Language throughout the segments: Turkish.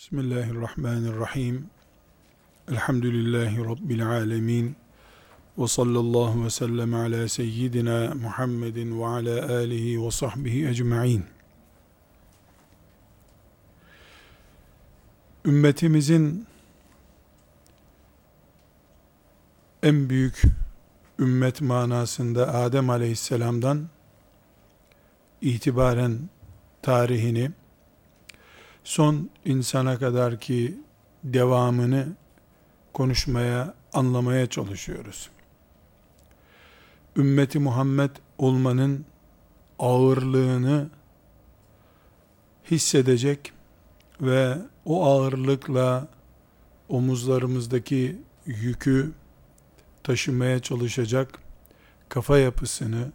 Bismillahirrahmanirrahim. Elhamdülillahi Rabbil alemin. Ve sallallahu ve sellem ala seyyidina Muhammedin ve ala alihi ve sahbihi ecma'in. Ümmetimizin en büyük ümmet manasında Adem aleyhisselamdan itibaren tarihini son insana kadar ki devamını konuşmaya, anlamaya çalışıyoruz. Ümmeti Muhammed olmanın ağırlığını hissedecek ve o ağırlıkla omuzlarımızdaki yükü taşımaya çalışacak kafa yapısını,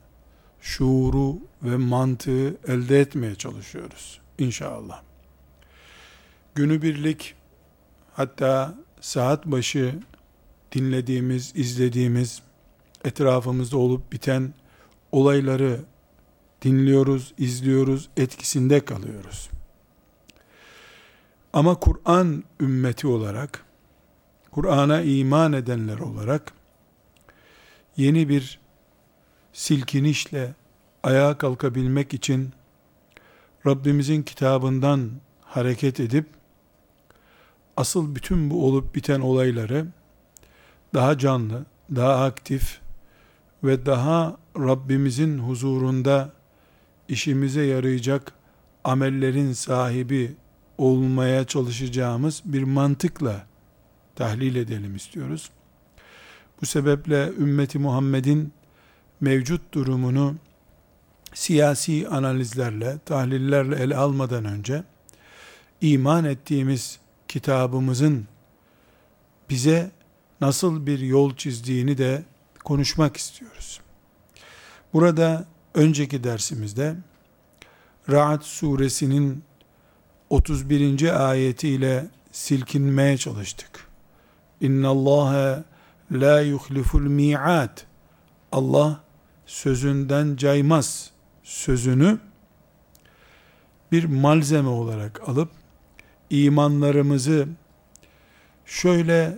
şuuru ve mantığı elde etmeye çalışıyoruz inşallah günübirlik hatta saat başı dinlediğimiz, izlediğimiz, etrafımızda olup biten olayları dinliyoruz, izliyoruz, etkisinde kalıyoruz. Ama Kur'an ümmeti olarak, Kur'an'a iman edenler olarak, yeni bir silkinişle ayağa kalkabilmek için Rabbimizin kitabından hareket edip asıl bütün bu olup biten olayları daha canlı, daha aktif ve daha Rabbimizin huzurunda işimize yarayacak amellerin sahibi olmaya çalışacağımız bir mantıkla tahlil edelim istiyoruz. Bu sebeple ümmeti Muhammed'in mevcut durumunu siyasi analizlerle, tahlillerle ele almadan önce iman ettiğimiz kitabımızın bize nasıl bir yol çizdiğini de konuşmak istiyoruz. Burada önceki dersimizde Ra'd suresinin 31. ayetiyle silkinmeye çalıştık. İnna Allah la yuhliful mi'at. Allah sözünden caymaz sözünü bir malzeme olarak alıp imanlarımızı şöyle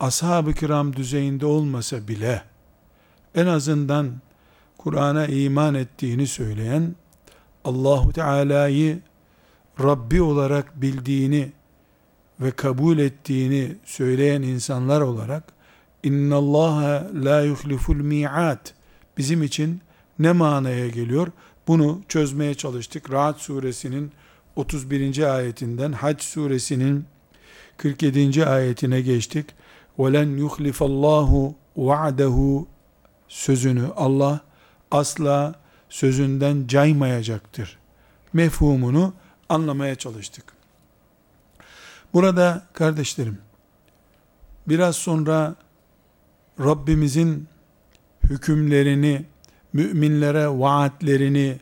ashab-ı kiram düzeyinde olmasa bile en azından Kur'an'a iman ettiğini söyleyen Allahu Teala'yı Rabbi olarak bildiğini ve kabul ettiğini söyleyen insanlar olarak inna Allah la yuhliful mi'at bizim için ne manaya geliyor? Bunu çözmeye çalıştık. Rahat suresinin 31. ayetinden Hac suresinin 47. ayetine geçtik. وَلَنْ يُخْلِفَ اللّٰهُ وَعْدَهُ sözünü Allah asla sözünden caymayacaktır. Mefhumunu anlamaya çalıştık. Burada kardeşlerim, biraz sonra Rabbimizin hükümlerini, müminlere vaatlerini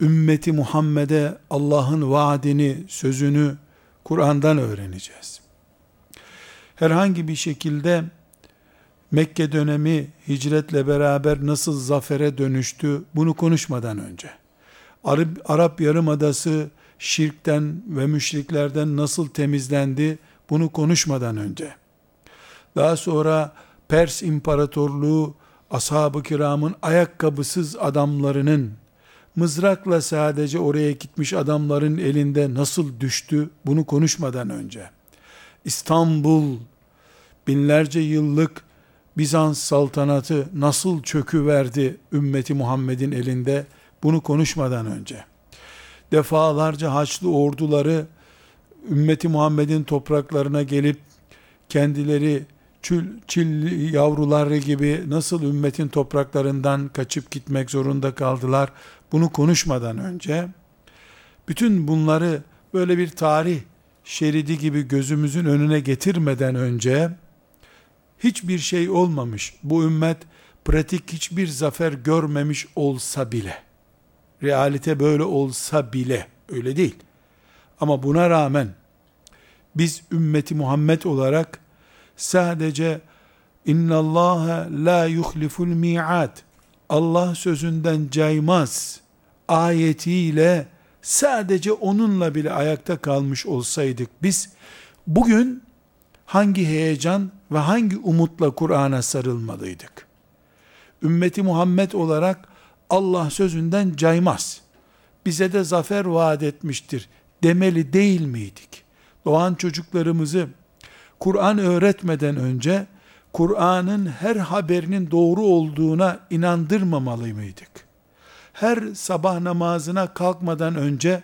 ümmeti Muhammed'e Allah'ın vaadini, sözünü Kur'an'dan öğreneceğiz. Herhangi bir şekilde Mekke dönemi hicretle beraber nasıl zafere dönüştü bunu konuşmadan önce. Arap, Arap Yarımadası şirkten ve müşriklerden nasıl temizlendi bunu konuşmadan önce. Daha sonra Pers İmparatorluğu ashab-ı kiramın ayakkabısız adamlarının mızrakla sadece oraya gitmiş adamların elinde nasıl düştü bunu konuşmadan önce. İstanbul binlerce yıllık Bizans saltanatı nasıl çöküverdi ümmeti Muhammed'in elinde bunu konuşmadan önce. Defalarca Haçlı orduları ümmeti Muhammed'in topraklarına gelip kendileri çül, çil yavruları gibi nasıl ümmetin topraklarından kaçıp gitmek zorunda kaldılar bunu konuşmadan önce bütün bunları böyle bir tarih şeridi gibi gözümüzün önüne getirmeden önce hiçbir şey olmamış. Bu ümmet pratik hiçbir zafer görmemiş olsa bile realite böyle olsa bile öyle değil. Ama buna rağmen biz ümmeti Muhammed olarak sadece inna Allah la yuhliful mi'at Allah sözünden caymaz ayetiyle sadece onunla bile ayakta kalmış olsaydık biz bugün hangi heyecan ve hangi umutla Kur'an'a sarılmalıydık? Ümmeti Muhammed olarak Allah sözünden caymaz. Bize de zafer vaat etmiştir demeli değil miydik? Doğan çocuklarımızı Kur'an öğretmeden önce Kur'an'ın her haberinin doğru olduğuna inandırmamalı mıydık? Her sabah namazına kalkmadan önce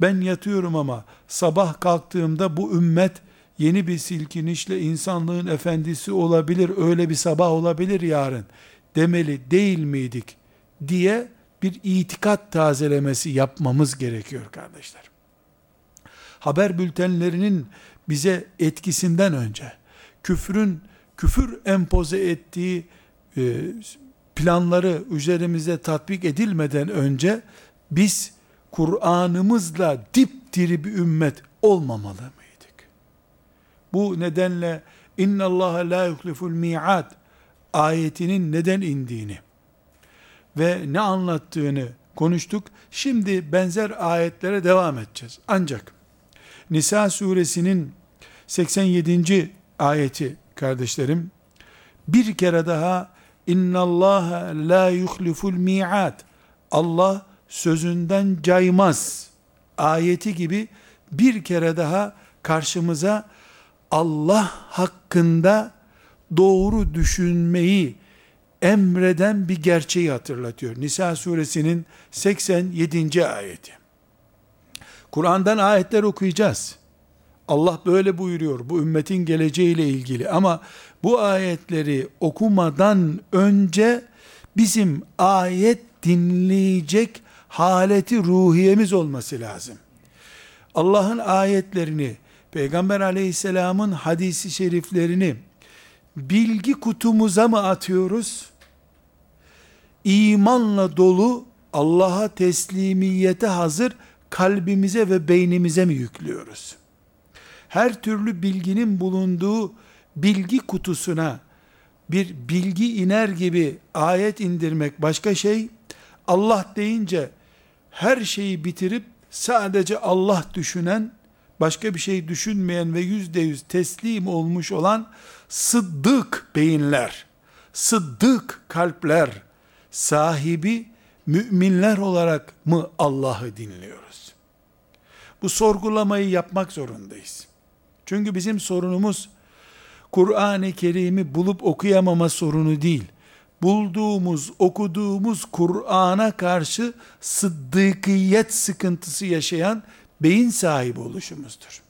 ben yatıyorum ama sabah kalktığımda bu ümmet yeni bir silkinişle insanlığın efendisi olabilir, öyle bir sabah olabilir yarın demeli değil miydik diye bir itikat tazelemesi yapmamız gerekiyor kardeşler. Haber bültenlerinin bize etkisinden önce küfrün küfür empoze ettiği e, planları üzerimize tatbik edilmeden önce biz Kur'an'ımızla dipdiri bir ümmet olmamalı mıydık? Bu nedenle inna Allah la yuhliful mi'ad ayetinin neden indiğini ve ne anlattığını konuştuk. Şimdi benzer ayetlere devam edeceğiz. Ancak Nisa suresinin 87. ayeti kardeşlerim bir kere daha inna Allah la yuhliful mi'at Allah sözünden caymaz ayeti gibi bir kere daha karşımıza Allah hakkında doğru düşünmeyi emreden bir gerçeği hatırlatıyor. Nisa suresinin 87. ayeti. Kur'an'dan ayetler okuyacağız. Allah böyle buyuruyor bu ümmetin geleceğiyle ilgili ama bu ayetleri okumadan önce bizim ayet dinleyecek haleti ruhiyemiz olması lazım. Allah'ın ayetlerini, Peygamber aleyhisselamın hadisi şeriflerini bilgi kutumuza mı atıyoruz? İmanla dolu, Allah'a teslimiyete hazır kalbimize ve beynimize mi yüklüyoruz? Her türlü bilginin bulunduğu bilgi kutusuna bir bilgi iner gibi ayet indirmek başka şey, Allah deyince her şeyi bitirip sadece Allah düşünen, başka bir şey düşünmeyen ve yüzde yüz teslim olmuş olan sıddık beyinler, sıddık kalpler sahibi müminler olarak mı Allah'ı dinliyoruz? Bu sorgulamayı yapmak zorundayız. Çünkü bizim sorunumuz Kur'an-ı Kerim'i bulup okuyamama sorunu değil. Bulduğumuz, okuduğumuz Kur'an'a karşı sıddıkiyet sıkıntısı yaşayan beyin sahibi oluşumuzdur.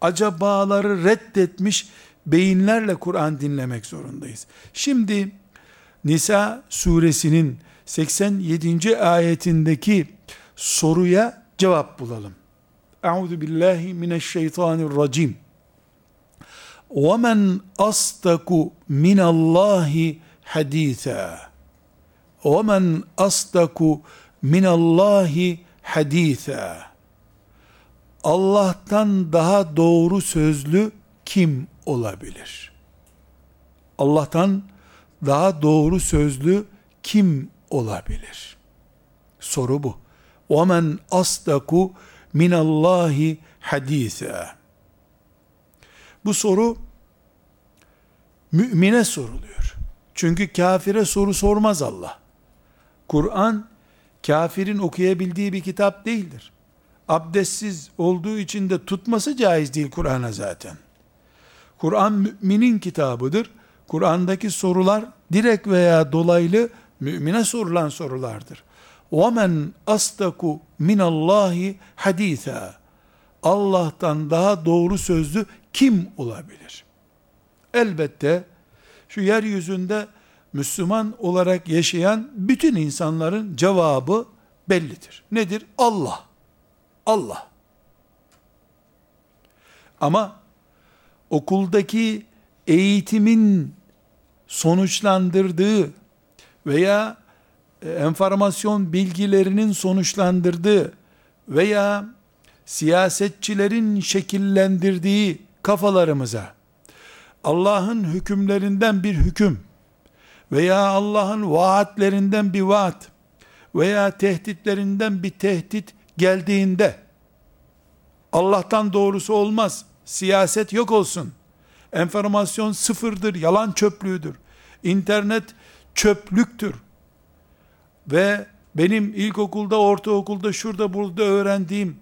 Acabaları reddetmiş beyinlerle Kur'an dinlemek zorundayız. Şimdi Nisa suresinin 87. ayetindeki soruya cevap bulalım. Euzu billahi mineşşeytanirracim. وَمَنْ أَصْدَقُ مِنَ اللّٰهِ حَد۪يثًا وَمَنْ أَصْدَقُ مِنَ اللّٰهِ حَد۪يثًا Allah'tan daha doğru sözlü kim olabilir? Allah'tan daha doğru sözlü kim olabilir? Soru bu. وَمَنْ أَصْدَقُ minallahi hadise. Bu soru mümine soruluyor. Çünkü kafire soru sormaz Allah. Kur'an kafirin okuyabildiği bir kitap değildir. Abdestsiz olduğu için de tutması caiz değil Kur'an'a zaten. Kur'an müminin kitabıdır. Kur'an'daki sorular direkt veya dolaylı mümine sorulan sorulardır. وَمَنْ أَصْدَقُ مِنَ اللّٰهِ حَد۪يثًا Allah'tan daha doğru sözlü kim olabilir? Elbette şu yeryüzünde Müslüman olarak yaşayan bütün insanların cevabı bellidir. Nedir? Allah. Allah. Ama okuldaki eğitimin sonuçlandırdığı veya e, enformasyon bilgilerinin sonuçlandırdığı veya siyasetçilerin şekillendirdiği kafalarımıza Allah'ın hükümlerinden bir hüküm veya Allah'ın vaatlerinden bir vaat veya tehditlerinden bir tehdit geldiğinde Allah'tan doğrusu olmaz. Siyaset yok olsun. Enformasyon sıfırdır, yalan çöplüğüdür. İnternet çöplüktür. Ve benim ilkokulda, ortaokulda, şurada burada öğrendiğim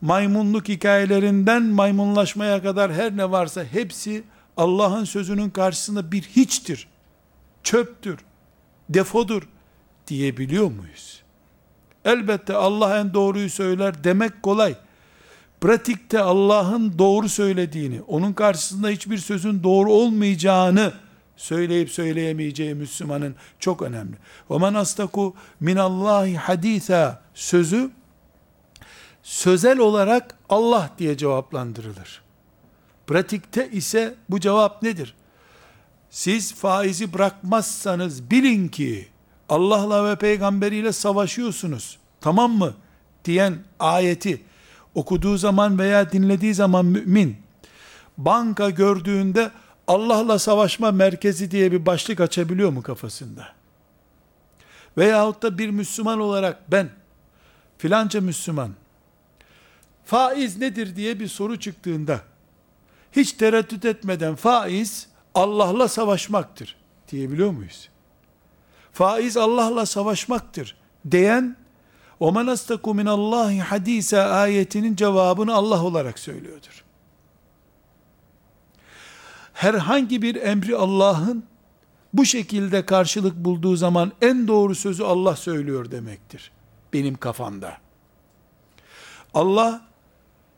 maymunluk hikayelerinden maymunlaşmaya kadar her ne varsa hepsi Allah'ın sözünün karşısında bir hiçtir. Çöptür, defodur diyebiliyor muyuz? Elbette Allah en doğruyu söyler demek kolay. Pratikte Allah'ın doğru söylediğini, onun karşısında hiçbir sözün doğru olmayacağını söyleyip söyleyemeyeceği Müslümanın çok önemli. وَمَنْ أَسْتَكُ مِنَ اللّٰهِ حَد۪يثًا sözü sözel olarak Allah diye cevaplandırılır. Pratikte ise bu cevap nedir? Siz faizi bırakmazsanız bilin ki Allah'la ve peygamberiyle savaşıyorsunuz. Tamam mı? diyen ayeti okuduğu zaman veya dinlediği zaman mümin banka gördüğünde Allah'la savaşma merkezi diye bir başlık açabiliyor mu kafasında? Veyahut da bir Müslüman olarak ben filanca Müslüman faiz nedir diye bir soru çıktığında hiç tereddüt etmeden faiz Allah'la savaşmaktır diyebiliyor muyuz? Faiz Allah'la savaşmaktır diyen وَمَنْ أَسْتَكُ مِنَ اللّٰهِ hadise ayetinin cevabını Allah olarak söylüyordur. Herhangi bir emri Allah'ın bu şekilde karşılık bulduğu zaman en doğru sözü Allah söylüyor demektir. Benim kafamda. Allah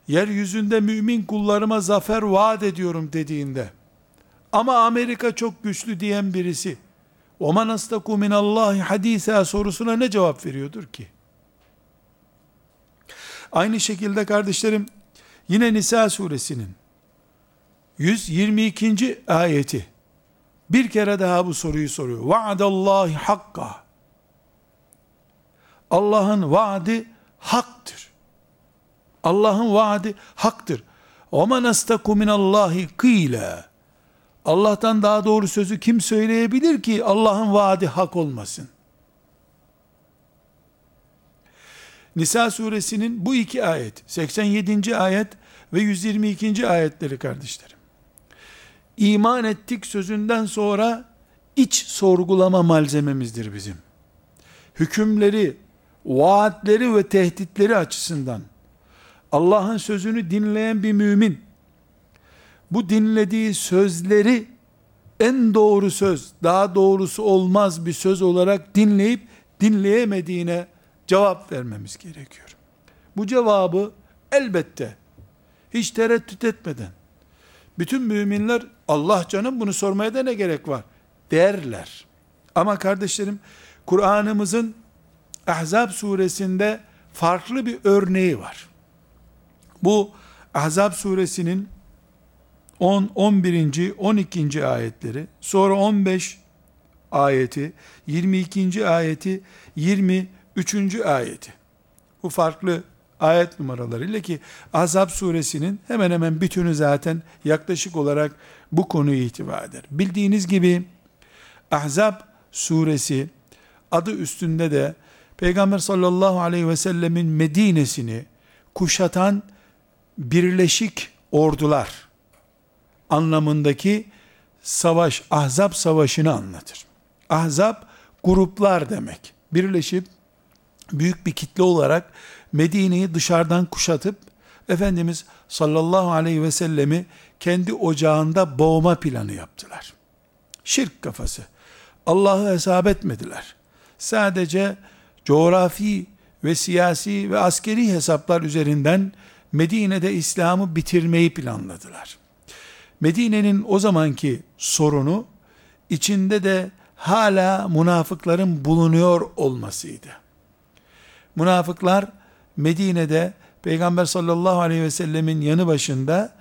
yeryüzünde mümin kullarıma zafer vaat ediyorum dediğinde ama Amerika çok güçlü diyen birisi وَمَنْ أَسْتَكُ مِنَ اللّٰهِ حَد۪يثًا sorusuna ne cevap veriyordur ki? Aynı şekilde kardeşlerim yine Nisa suresinin 122. ayeti bir kere daha bu soruyu soruyor. Vaadallahi hakka. Allah'ın vaadi haktır. Allah'ın vaadi haktır. وَمَنْ أَسْتَكُ مِنَ اللّٰهِ قِيلًا Allah'tan daha doğru sözü kim söyleyebilir ki Allah'ın vaadi hak olmasın? Nisa suresinin bu iki ayet, 87. ayet ve 122. ayetleri kardeşlerim. İman ettik sözünden sonra iç sorgulama malzememizdir bizim. Hükümleri, vaatleri ve tehditleri açısından Allah'ın sözünü dinleyen bir mümin bu dinlediği sözleri en doğru söz, daha doğrusu olmaz bir söz olarak dinleyip dinleyemediğine cevap vermemiz gerekiyor. Bu cevabı elbette hiç tereddüt etmeden bütün müminler Allah canım bunu sormaya da ne gerek var derler. Ama kardeşlerim Kur'an'ımızın Ahzab suresinde farklı bir örneği var. Bu Ahzab suresinin 10, 11. 12. ayetleri, sonra 15 ayeti, 22. ayeti, 23. ayeti. Bu farklı ayet numaralarıyla ki Azab suresinin hemen hemen bütünü zaten yaklaşık olarak bu konuyu ihtiva eder. Bildiğiniz gibi Ahzab suresi adı üstünde de Peygamber sallallahu aleyhi ve sellemin Medine'sini kuşatan birleşik ordular anlamındaki savaş, ahzab savaşını anlatır. Ahzab gruplar demek. Birleşip büyük bir kitle olarak Medine'yi dışarıdan kuşatıp Efendimiz sallallahu aleyhi ve sellemi kendi ocağında boğma planı yaptılar. Şirk kafası. Allah'ı hesap etmediler. Sadece coğrafi ve siyasi ve askeri hesaplar üzerinden Medine'de İslam'ı bitirmeyi planladılar. Medine'nin o zamanki sorunu içinde de hala münafıkların bulunuyor olmasıydı. Münafıklar Medine'de Peygamber sallallahu aleyhi ve sellemin yanı başında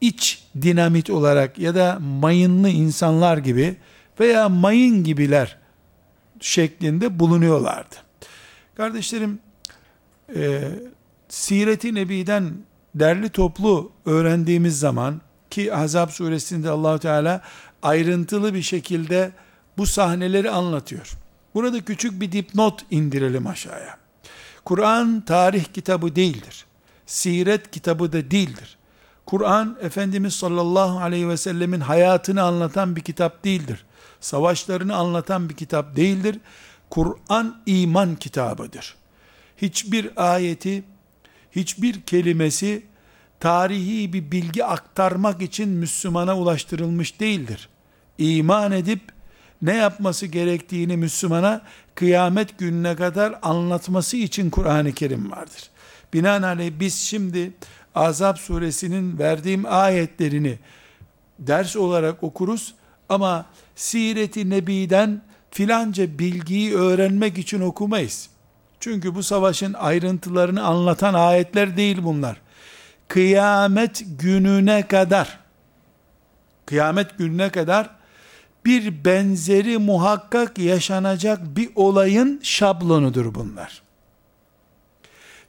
iç dinamit olarak ya da mayınlı insanlar gibi veya mayın gibiler şeklinde bulunuyorlardı. Kardeşlerim, e, Siret-i Nebi'den derli toplu öğrendiğimiz zaman ki Ahzab suresinde Allahu Teala ayrıntılı bir şekilde bu sahneleri anlatıyor. Burada küçük bir dipnot indirelim aşağıya. Kur'an tarih kitabı değildir. Siret kitabı da değildir. Kur'an Efendimiz sallallahu aleyhi ve sellemin hayatını anlatan bir kitap değildir. Savaşlarını anlatan bir kitap değildir. Kur'an iman kitabıdır. Hiçbir ayeti, hiçbir kelimesi tarihi bir bilgi aktarmak için Müslümana ulaştırılmış değildir. İman edip ne yapması gerektiğini Müslümana kıyamet gününe kadar anlatması için Kur'an-ı Kerim vardır. Binaenaleyh biz şimdi Azap suresinin verdiğim ayetlerini ders olarak okuruz ama Siret-i Nebi'den filanca bilgiyi öğrenmek için okumayız. Çünkü bu savaşın ayrıntılarını anlatan ayetler değil bunlar. Kıyamet gününe kadar kıyamet gününe kadar bir benzeri muhakkak yaşanacak bir olayın şablonudur bunlar.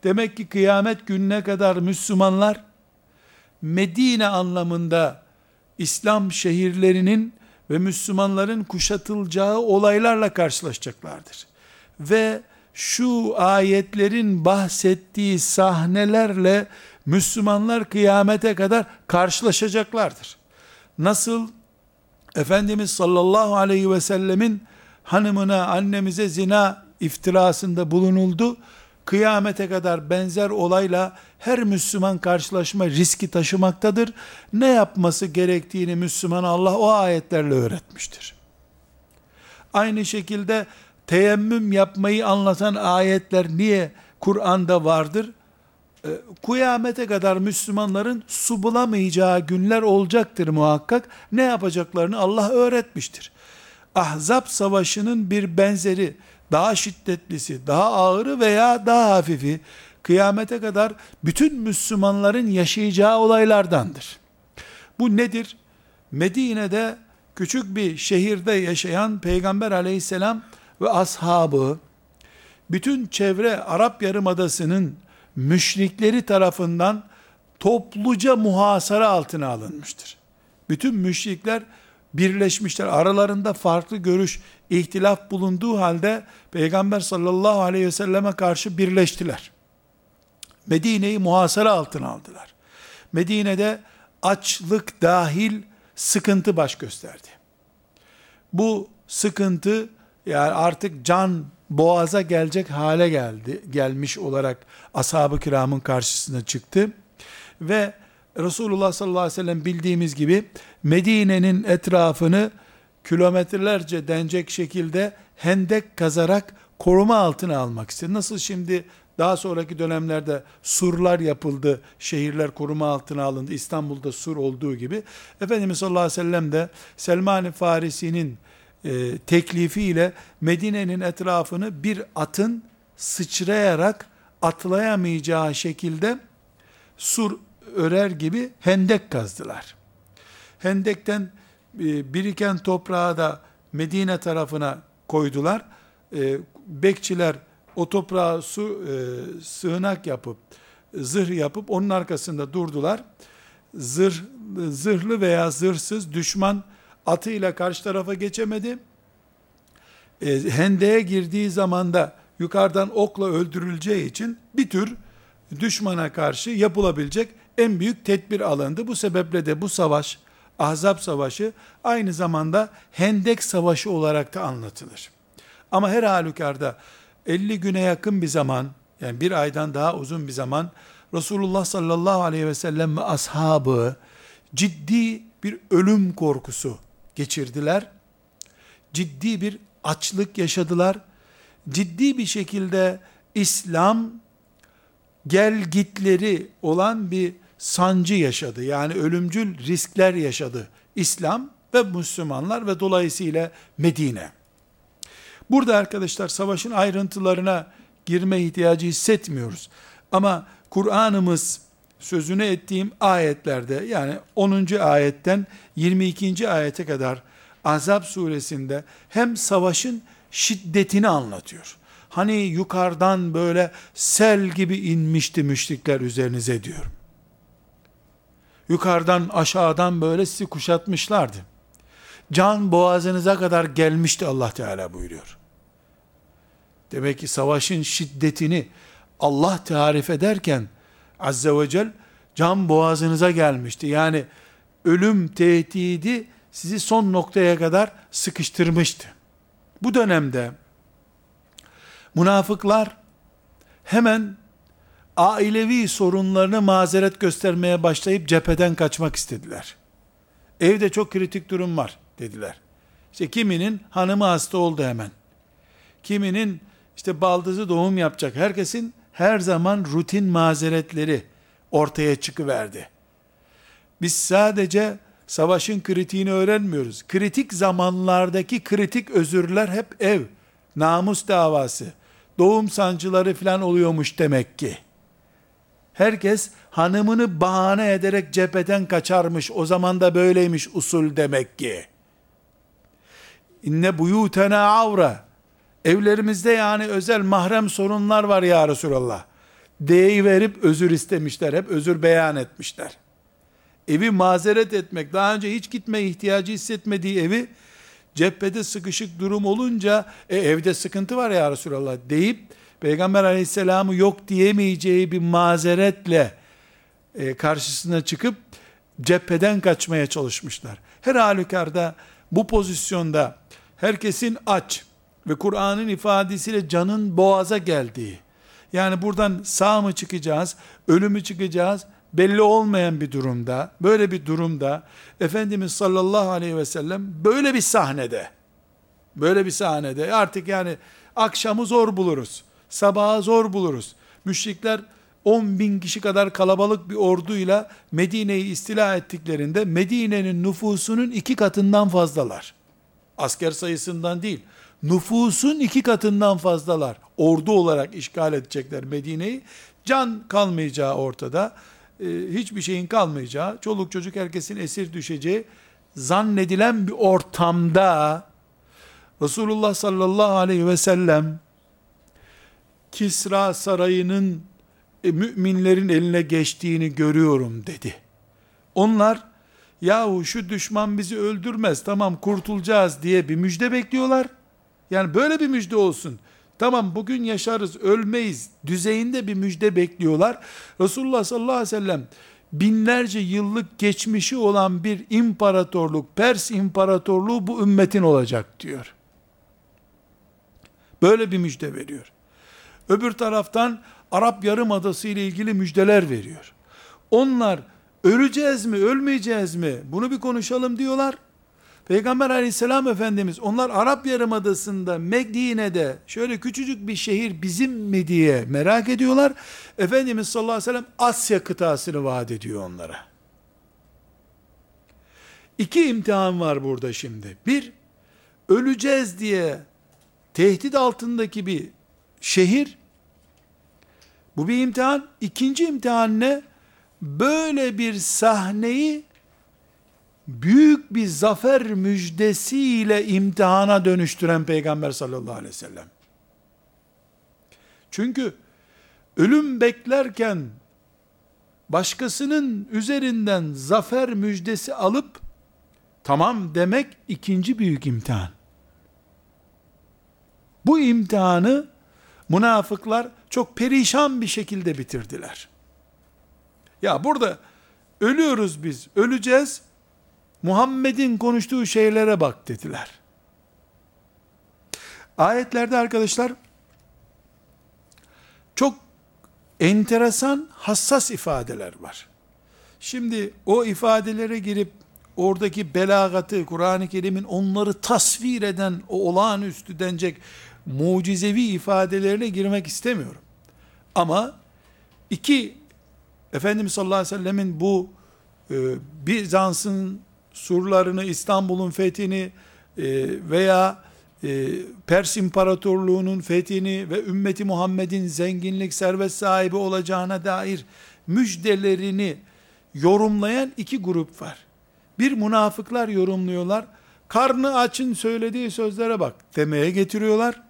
Demek ki kıyamet gününe kadar Müslümanlar Medine anlamında İslam şehirlerinin ve Müslümanların kuşatılacağı olaylarla karşılaşacaklardır. Ve şu ayetlerin bahsettiği sahnelerle Müslümanlar kıyamete kadar karşılaşacaklardır. Nasıl Efendimiz sallallahu aleyhi ve sellemin hanımına, annemize zina iftirasında bulunuldu. Kıyamete kadar benzer olayla her Müslüman karşılaşma riski taşımaktadır. Ne yapması gerektiğini Müslüman Allah o ayetlerle öğretmiştir. Aynı şekilde teyemmüm yapmayı anlatan ayetler niye Kur'an'da vardır? E, kıyamete kadar Müslümanların su bulamayacağı günler olacaktır muhakkak. Ne yapacaklarını Allah öğretmiştir. Ahzab savaşının bir benzeri, daha şiddetlisi, daha ağırı veya daha hafifi, kıyamete kadar bütün Müslümanların yaşayacağı olaylardandır. Bu nedir? Medine'de küçük bir şehirde yaşayan Peygamber aleyhisselam ve ashabı, bütün çevre Arap Yarımadası'nın müşrikleri tarafından topluca muhasara altına alınmıştır. Bütün müşrikler birleşmişler. Aralarında farklı görüş, ihtilaf bulunduğu halde Peygamber sallallahu aleyhi ve selleme karşı birleştiler. Medine'yi muhasara altına aldılar. Medine'de açlık dahil sıkıntı baş gösterdi. Bu sıkıntı yani artık can boğaza gelecek hale geldi, gelmiş olarak ashab-ı kiramın karşısına çıktı. Ve Resulullah sallallahu aleyhi ve sellem bildiğimiz gibi Medine'nin etrafını kilometrelerce denecek şekilde hendek kazarak koruma altına almak istedi. Nasıl şimdi daha sonraki dönemlerde surlar yapıldı, şehirler koruma altına alındı, İstanbul'da sur olduğu gibi. Efendimiz sallallahu aleyhi ve sellem de Selman-ı Farisi'nin e, teklifiyle Medine'nin etrafını bir atın sıçrayarak atlayamayacağı şekilde sur örer gibi hendek kazdılar. Hendekten e, biriken toprağı da Medine tarafına koydular. E, bekçiler o toprağı su e, sığınak yapıp zırh yapıp onun arkasında durdular. Zırh zırhlı veya zırhsız düşman atıyla karşı tarafa geçemedi. E, hendeye girdiği zaman da yukarıdan okla öldürüleceği için bir tür düşmana karşı yapılabilecek en büyük tedbir alındı. Bu sebeple de bu savaş, Ahzab Savaşı aynı zamanda Hendek Savaşı olarak da anlatılır. Ama her halükarda 50 güne yakın bir zaman, yani bir aydan daha uzun bir zaman Resulullah sallallahu aleyhi ve sellem ve ashabı ciddi bir ölüm korkusu geçirdiler. Ciddi bir açlık yaşadılar. Ciddi bir şekilde İslam gel gitleri olan bir sancı yaşadı. Yani ölümcül riskler yaşadı. İslam ve Müslümanlar ve dolayısıyla Medine. Burada arkadaşlar savaşın ayrıntılarına girme ihtiyacı hissetmiyoruz. Ama Kur'an'ımız sözünü ettiğim ayetlerde yani 10. ayetten 22. ayete kadar Azap suresinde hem savaşın şiddetini anlatıyor. Hani yukarıdan böyle sel gibi inmişti müşrikler üzerinize diyor. Yukarıdan aşağıdan böyle sizi kuşatmışlardı. Can boğazınıza kadar gelmişti Allah Teala buyuruyor. Demek ki savaşın şiddetini Allah tarif ederken Azze ve Celle can boğazınıza gelmişti. Yani ölüm tehdidi sizi son noktaya kadar sıkıştırmıştı. Bu dönemde münafıklar hemen ailevi sorunlarını mazeret göstermeye başlayıp cepheden kaçmak istediler. Evde çok kritik durum var dediler. İşte kiminin hanımı hasta oldu hemen. Kiminin işte baldızı doğum yapacak. Herkesin her zaman rutin mazeretleri ortaya çıkıverdi. Biz sadece savaşın kritiğini öğrenmiyoruz. Kritik zamanlardaki kritik özürler hep ev, namus davası, doğum sancıları falan oluyormuş demek ki. Herkes hanımını bahane ederek cepheden kaçarmış. O zaman da böyleymiş usul demek ki. İnne buyutena avra. Evlerimizde yani özel mahrem sorunlar var ya Resulallah. D'yi verip özür istemişler. Hep özür beyan etmişler. Evi mazeret etmek, daha önce hiç gitme ihtiyacı hissetmediği evi cephede sıkışık durum olunca e, evde sıkıntı var ya Resulallah deyip Peygamber aleyhisselamı yok diyemeyeceği bir mazeretle e, karşısına çıkıp cepheden kaçmaya çalışmışlar. Her halükarda bu pozisyonda herkesin aç ve Kur'an'ın ifadesiyle canın boğaza geldiği, yani buradan sağ mı çıkacağız, ölü mü çıkacağız, belli olmayan bir durumda, böyle bir durumda, Efendimiz sallallahu aleyhi ve sellem böyle bir sahnede, böyle bir sahnede, artık yani akşamı zor buluruz, sabahı zor buluruz. Müşrikler 10 bin kişi kadar kalabalık bir orduyla Medine'yi istila ettiklerinde Medine'nin nüfusunun iki katından fazlalar. Asker sayısından değil, nüfusun iki katından fazlalar. Ordu olarak işgal edecekler Medine'yi. Can kalmayacağı ortada. Ee, hiçbir şeyin kalmayacağı, çoluk çocuk herkesin esir düşeceği zannedilen bir ortamda Resulullah sallallahu aleyhi ve sellem Kisra sarayının e, müminlerin eline geçtiğini görüyorum dedi. Onlar yahu şu düşman bizi öldürmez tamam kurtulacağız diye bir müjde bekliyorlar. Yani böyle bir müjde olsun. Tamam bugün yaşarız ölmeyiz düzeyinde bir müjde bekliyorlar. Resulullah sallallahu aleyhi ve sellem binlerce yıllık geçmişi olan bir imparatorluk, Pers imparatorluğu bu ümmetin olacak diyor. Böyle bir müjde veriyor. Öbür taraftan Arap Yarımadası ile ilgili müjdeler veriyor. Onlar öleceğiz mi, ölmeyeceğiz mi? Bunu bir konuşalım diyorlar. Peygamber aleyhisselam efendimiz onlar Arap Yarımadası'nda Medine'de şöyle küçücük bir şehir bizim mi diye merak ediyorlar. Efendimiz sallallahu aleyhi ve sellem Asya kıtasını vaat ediyor onlara. İki imtihan var burada şimdi. Bir, öleceğiz diye tehdit altındaki bir şehir, bu bir imtihan. İkinci imtihan ne? Böyle bir sahneyi büyük bir zafer müjdesiyle imtihana dönüştüren Peygamber sallallahu aleyhi ve sellem. Çünkü ölüm beklerken başkasının üzerinden zafer müjdesi alıp tamam demek ikinci büyük imtihan. Bu imtihanı münafıklar çok perişan bir şekilde bitirdiler. Ya burada ölüyoruz biz, öleceğiz. Muhammed'in konuştuğu şeylere bak dediler. Ayetlerde arkadaşlar çok enteresan, hassas ifadeler var. Şimdi o ifadelere girip oradaki belagatı, Kur'an-ı Kerim'in onları tasvir eden, o olağanüstü denecek mucizevi ifadelerine girmek istemiyorum. Ama iki Efendimiz sallallahu aleyhi ve sellemin bu e, Bizans'ın surlarını, İstanbul'un fethini e, veya e, Pers İmparatorluğu'nun fethini ve ümmeti Muhammed'in zenginlik, servet sahibi olacağına dair müjdelerini yorumlayan iki grup var. Bir münafıklar yorumluyorlar. Karnı açın söylediği sözlere bak demeye getiriyorlar.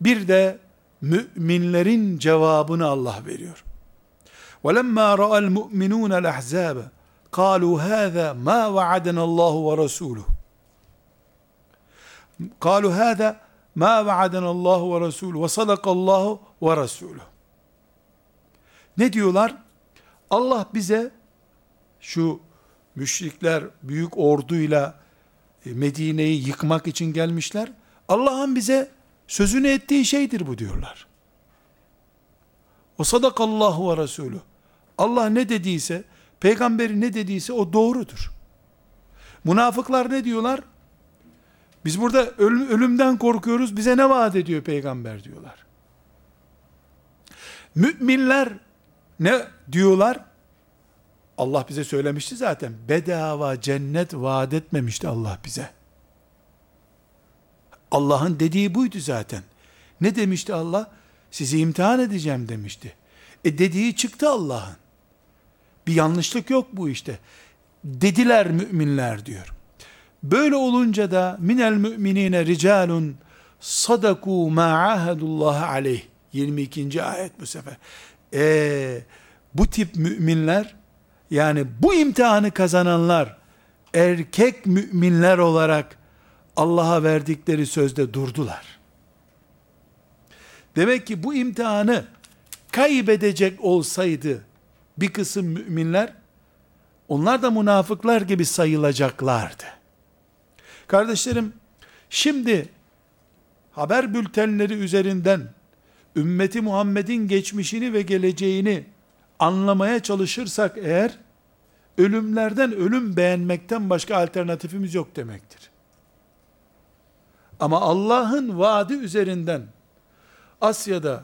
Bir de müminlerin cevabını Allah veriyor. وَلَمَّا رَأَى الْمُؤْمِنُونَ الْأَحْزَابَ قالوا هذا ما وعدنا الله ورسوله قالوا هذا ما وعدنا الله ورسوله وصدق الله ورسوله Ne diyorlar? Allah bize şu müşrikler büyük orduyla e, Medine'yi yıkmak için gelmişler. Allah'ın bize sözünü ettiği şeydir bu diyorlar. O sadakallahu ve Resulü. Allah ne dediyse, peygamberi ne dediyse o doğrudur. Münafıklar ne diyorlar? Biz burada ölüm, ölümden korkuyoruz, bize ne vaat ediyor peygamber diyorlar. Müminler ne diyorlar? Allah bize söylemişti zaten. Bedava cennet vaat etmemişti Allah bize. Allah'ın dediği buydu zaten. Ne demişti Allah? Sizi imtihan edeceğim demişti. E dediği çıktı Allah'ın. Bir yanlışlık yok bu işte. Dediler müminler diyor. Böyle olunca da minel müminine ricalun sadaku ma ahadullah aleyh. 22. ayet bu sefer. E, bu tip müminler yani bu imtihanı kazananlar erkek müminler olarak Allah'a verdikleri sözde durdular. Demek ki bu imtihanı kaybedecek olsaydı bir kısım müminler onlar da münafıklar gibi sayılacaklardı. Kardeşlerim, şimdi haber bültenleri üzerinden ümmeti Muhammed'in geçmişini ve geleceğini anlamaya çalışırsak eğer ölümlerden ölüm beğenmekten başka alternatifimiz yok demektir. Ama Allah'ın vaadi üzerinden Asya'da,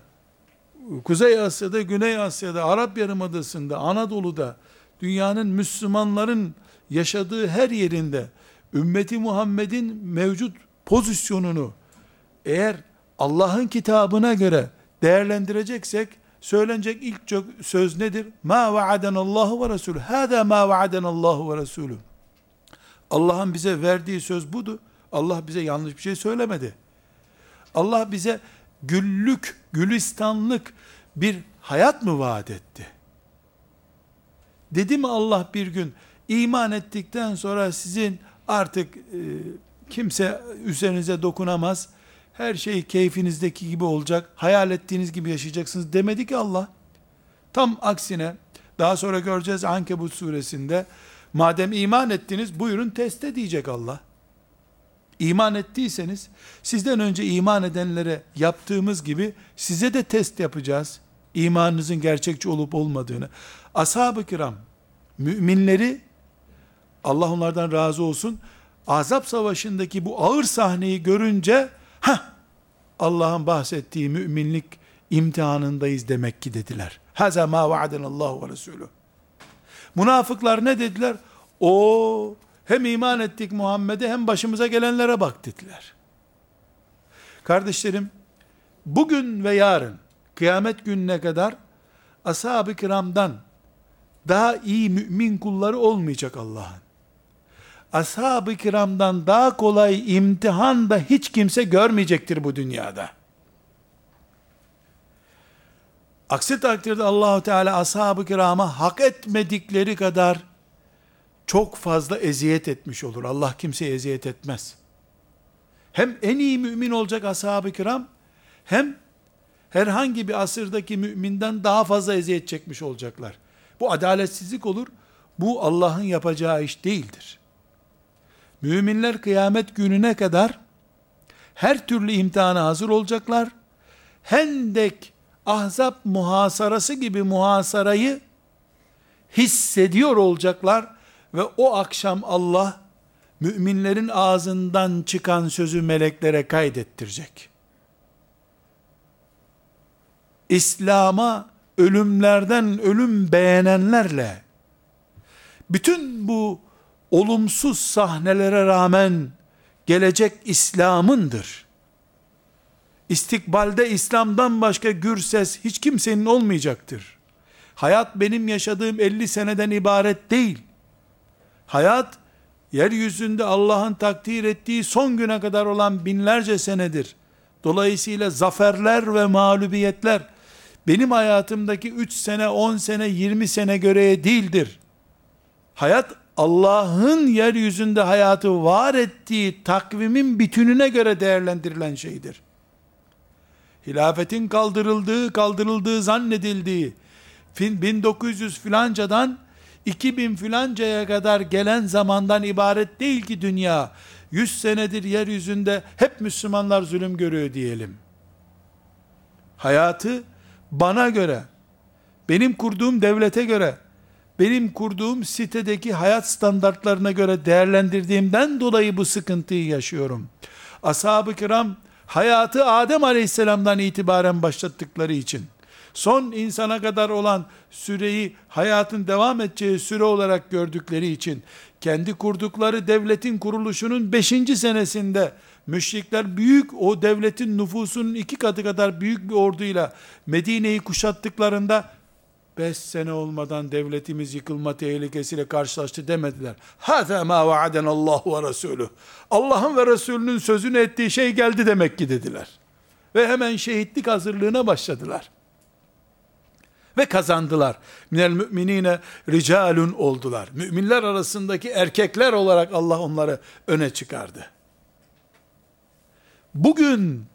Kuzey Asya'da, Güney Asya'da, Arap Yarımadası'nda, Anadolu'da, dünyanın Müslümanların yaşadığı her yerinde ümmeti Muhammed'in mevcut pozisyonunu eğer Allah'ın kitabına göre değerlendireceksek söylenecek ilk çok söz nedir? Ma vaadenallahu ve Resulü. Hâdâ ma vaadenallahu ve Resulü. Allah'ın bize verdiği söz budu. Allah bize yanlış bir şey söylemedi. Allah bize güllük, gülistanlık bir hayat mı vaat etti? Dedi mi Allah bir gün iman ettikten sonra sizin artık e, kimse üzerinize dokunamaz, her şey keyfinizdeki gibi olacak, hayal ettiğiniz gibi yaşayacaksınız demedi ki Allah. Tam aksine, daha sonra göreceğiz Ankebut suresinde, madem iman ettiniz buyurun teste diyecek Allah. İman ettiyseniz, sizden önce iman edenlere yaptığımız gibi, size de test yapacağız. İmanınızın gerçekçi olup olmadığını. Ashab-ı kiram, müminleri, Allah onlardan razı olsun, Azap savaşındaki bu ağır sahneyi görünce, ha Allah'ın bahsettiği müminlik imtihanındayız demek ki dediler. Haza ma vaadenallahu ve Resulü. Münafıklar ne dediler? O hem iman ettik Muhammed'e hem başımıza gelenlere bak dediler. Kardeşlerim, bugün ve yarın kıyamet gününe kadar ashab-ı kiramdan daha iyi mümin kulları olmayacak Allah'ın. Ashab-ı kiramdan daha kolay imtihan da hiç kimse görmeyecektir bu dünyada. Aksi takdirde Allahu Teala ashab-ı kirama hak etmedikleri kadar çok fazla eziyet etmiş olur. Allah kimseye eziyet etmez. Hem en iyi mümin olacak ashab-ı kiram, hem herhangi bir asırdaki müminden daha fazla eziyet çekmiş olacaklar. Bu adaletsizlik olur. Bu Allah'ın yapacağı iş değildir. Müminler kıyamet gününe kadar her türlü imtihana hazır olacaklar. Hendek, ahzab muhasarası gibi muhasarayı hissediyor olacaklar ve o akşam Allah müminlerin ağzından çıkan sözü meleklere kaydettirecek. İslam'a ölümlerden ölüm beğenenlerle bütün bu olumsuz sahnelere rağmen gelecek İslam'ındır. İstikbalde İslam'dan başka gür ses hiç kimsenin olmayacaktır. Hayat benim yaşadığım 50 seneden ibaret değil. Hayat, yeryüzünde Allah'ın takdir ettiği son güne kadar olan binlerce senedir. Dolayısıyla zaferler ve mağlubiyetler, benim hayatımdaki 3 sene, 10 sene, 20 sene göre değildir. Hayat, Allah'ın yeryüzünde hayatı var ettiği takvimin bütününe göre değerlendirilen şeydir. Hilafetin kaldırıldığı, kaldırıldığı zannedildiği, 1900 filancadan 2000 filancaya kadar gelen zamandan ibaret değil ki dünya. 100 senedir yeryüzünde hep Müslümanlar zulüm görüyor diyelim. Hayatı bana göre, benim kurduğum devlete göre, benim kurduğum sitedeki hayat standartlarına göre değerlendirdiğimden dolayı bu sıkıntıyı yaşıyorum. Ashab-ı kiram hayatı Adem aleyhisselamdan itibaren başlattıkları için, son insana kadar olan süreyi hayatın devam edeceği süre olarak gördükleri için, kendi kurdukları devletin kuruluşunun 5. senesinde, müşrikler büyük o devletin nüfusunun iki katı kadar büyük bir orduyla Medine'yi kuşattıklarında 5 sene olmadan devletimiz yıkılma tehlikesiyle karşılaştı demediler. Hâzâ mâ Allah ve Resulü. Allah'ın ve Resulünün sözünü ettiği şey geldi demek ki dediler. Ve hemen şehitlik hazırlığına başladılar. Ve kazandılar. Minel müminine ricalun oldular. Müminler arasındaki erkekler olarak Allah onları öne çıkardı. Bugün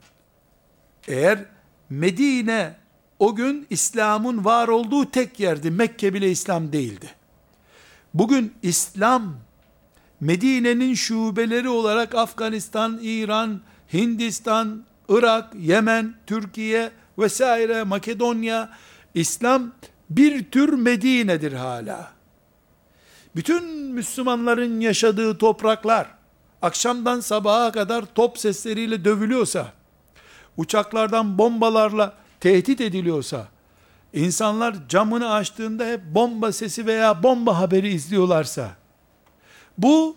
eğer Medine o gün İslam'ın var olduğu tek yerdi. Mekke bile İslam değildi. Bugün İslam Medine'nin şubeleri olarak Afganistan, İran, Hindistan, Irak, Yemen, Türkiye vesaire Makedonya İslam bir tür Medine'dir hala. Bütün Müslümanların yaşadığı topraklar akşamdan sabaha kadar top sesleriyle dövülüyorsa, uçaklardan bombalarla tehdit ediliyorsa, insanlar camını açtığında hep bomba sesi veya bomba haberi izliyorlarsa, bu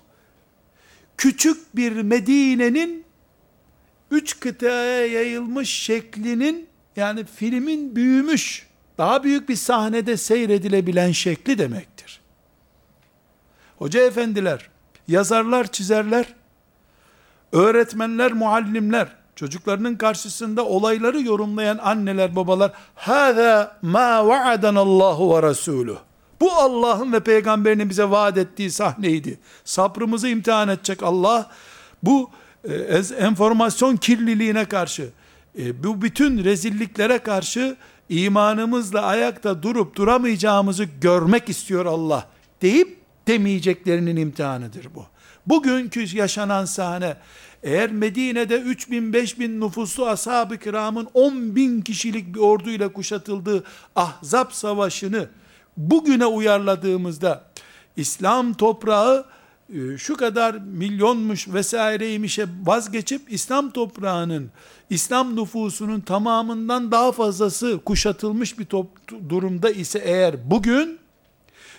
küçük bir Medine'nin üç kıtaya yayılmış şeklinin yani filmin büyümüş, daha büyük bir sahnede seyredilebilen şekli demektir. Hoca efendiler, yazarlar, çizerler, öğretmenler, muallimler, çocuklarının karşısında olayları yorumlayan anneler, babalar, hâzâ mâ va'adanallahu ve rasûlüh. Bu Allah'ın ve peygamberinin bize vaat ettiği sahneydi. Sabrımızı imtihan edecek Allah, bu e, enformasyon kirliliğine karşı, e, bu bütün rezilliklere karşı imanımızla ayakta durup duramayacağımızı görmek istiyor Allah deyip demeyeceklerinin imtihanıdır bu. Bugünkü yaşanan sahne eğer Medine'de 3 bin 5 bin nüfuslu ashab-ı kiramın 10 bin kişilik bir orduyla kuşatıldığı Ahzab savaşını bugüne uyarladığımızda İslam toprağı şu kadar milyonmuş vesaireymişe vazgeçip İslam toprağının, İslam nüfusunun tamamından daha fazlası kuşatılmış bir top, durumda ise eğer bugün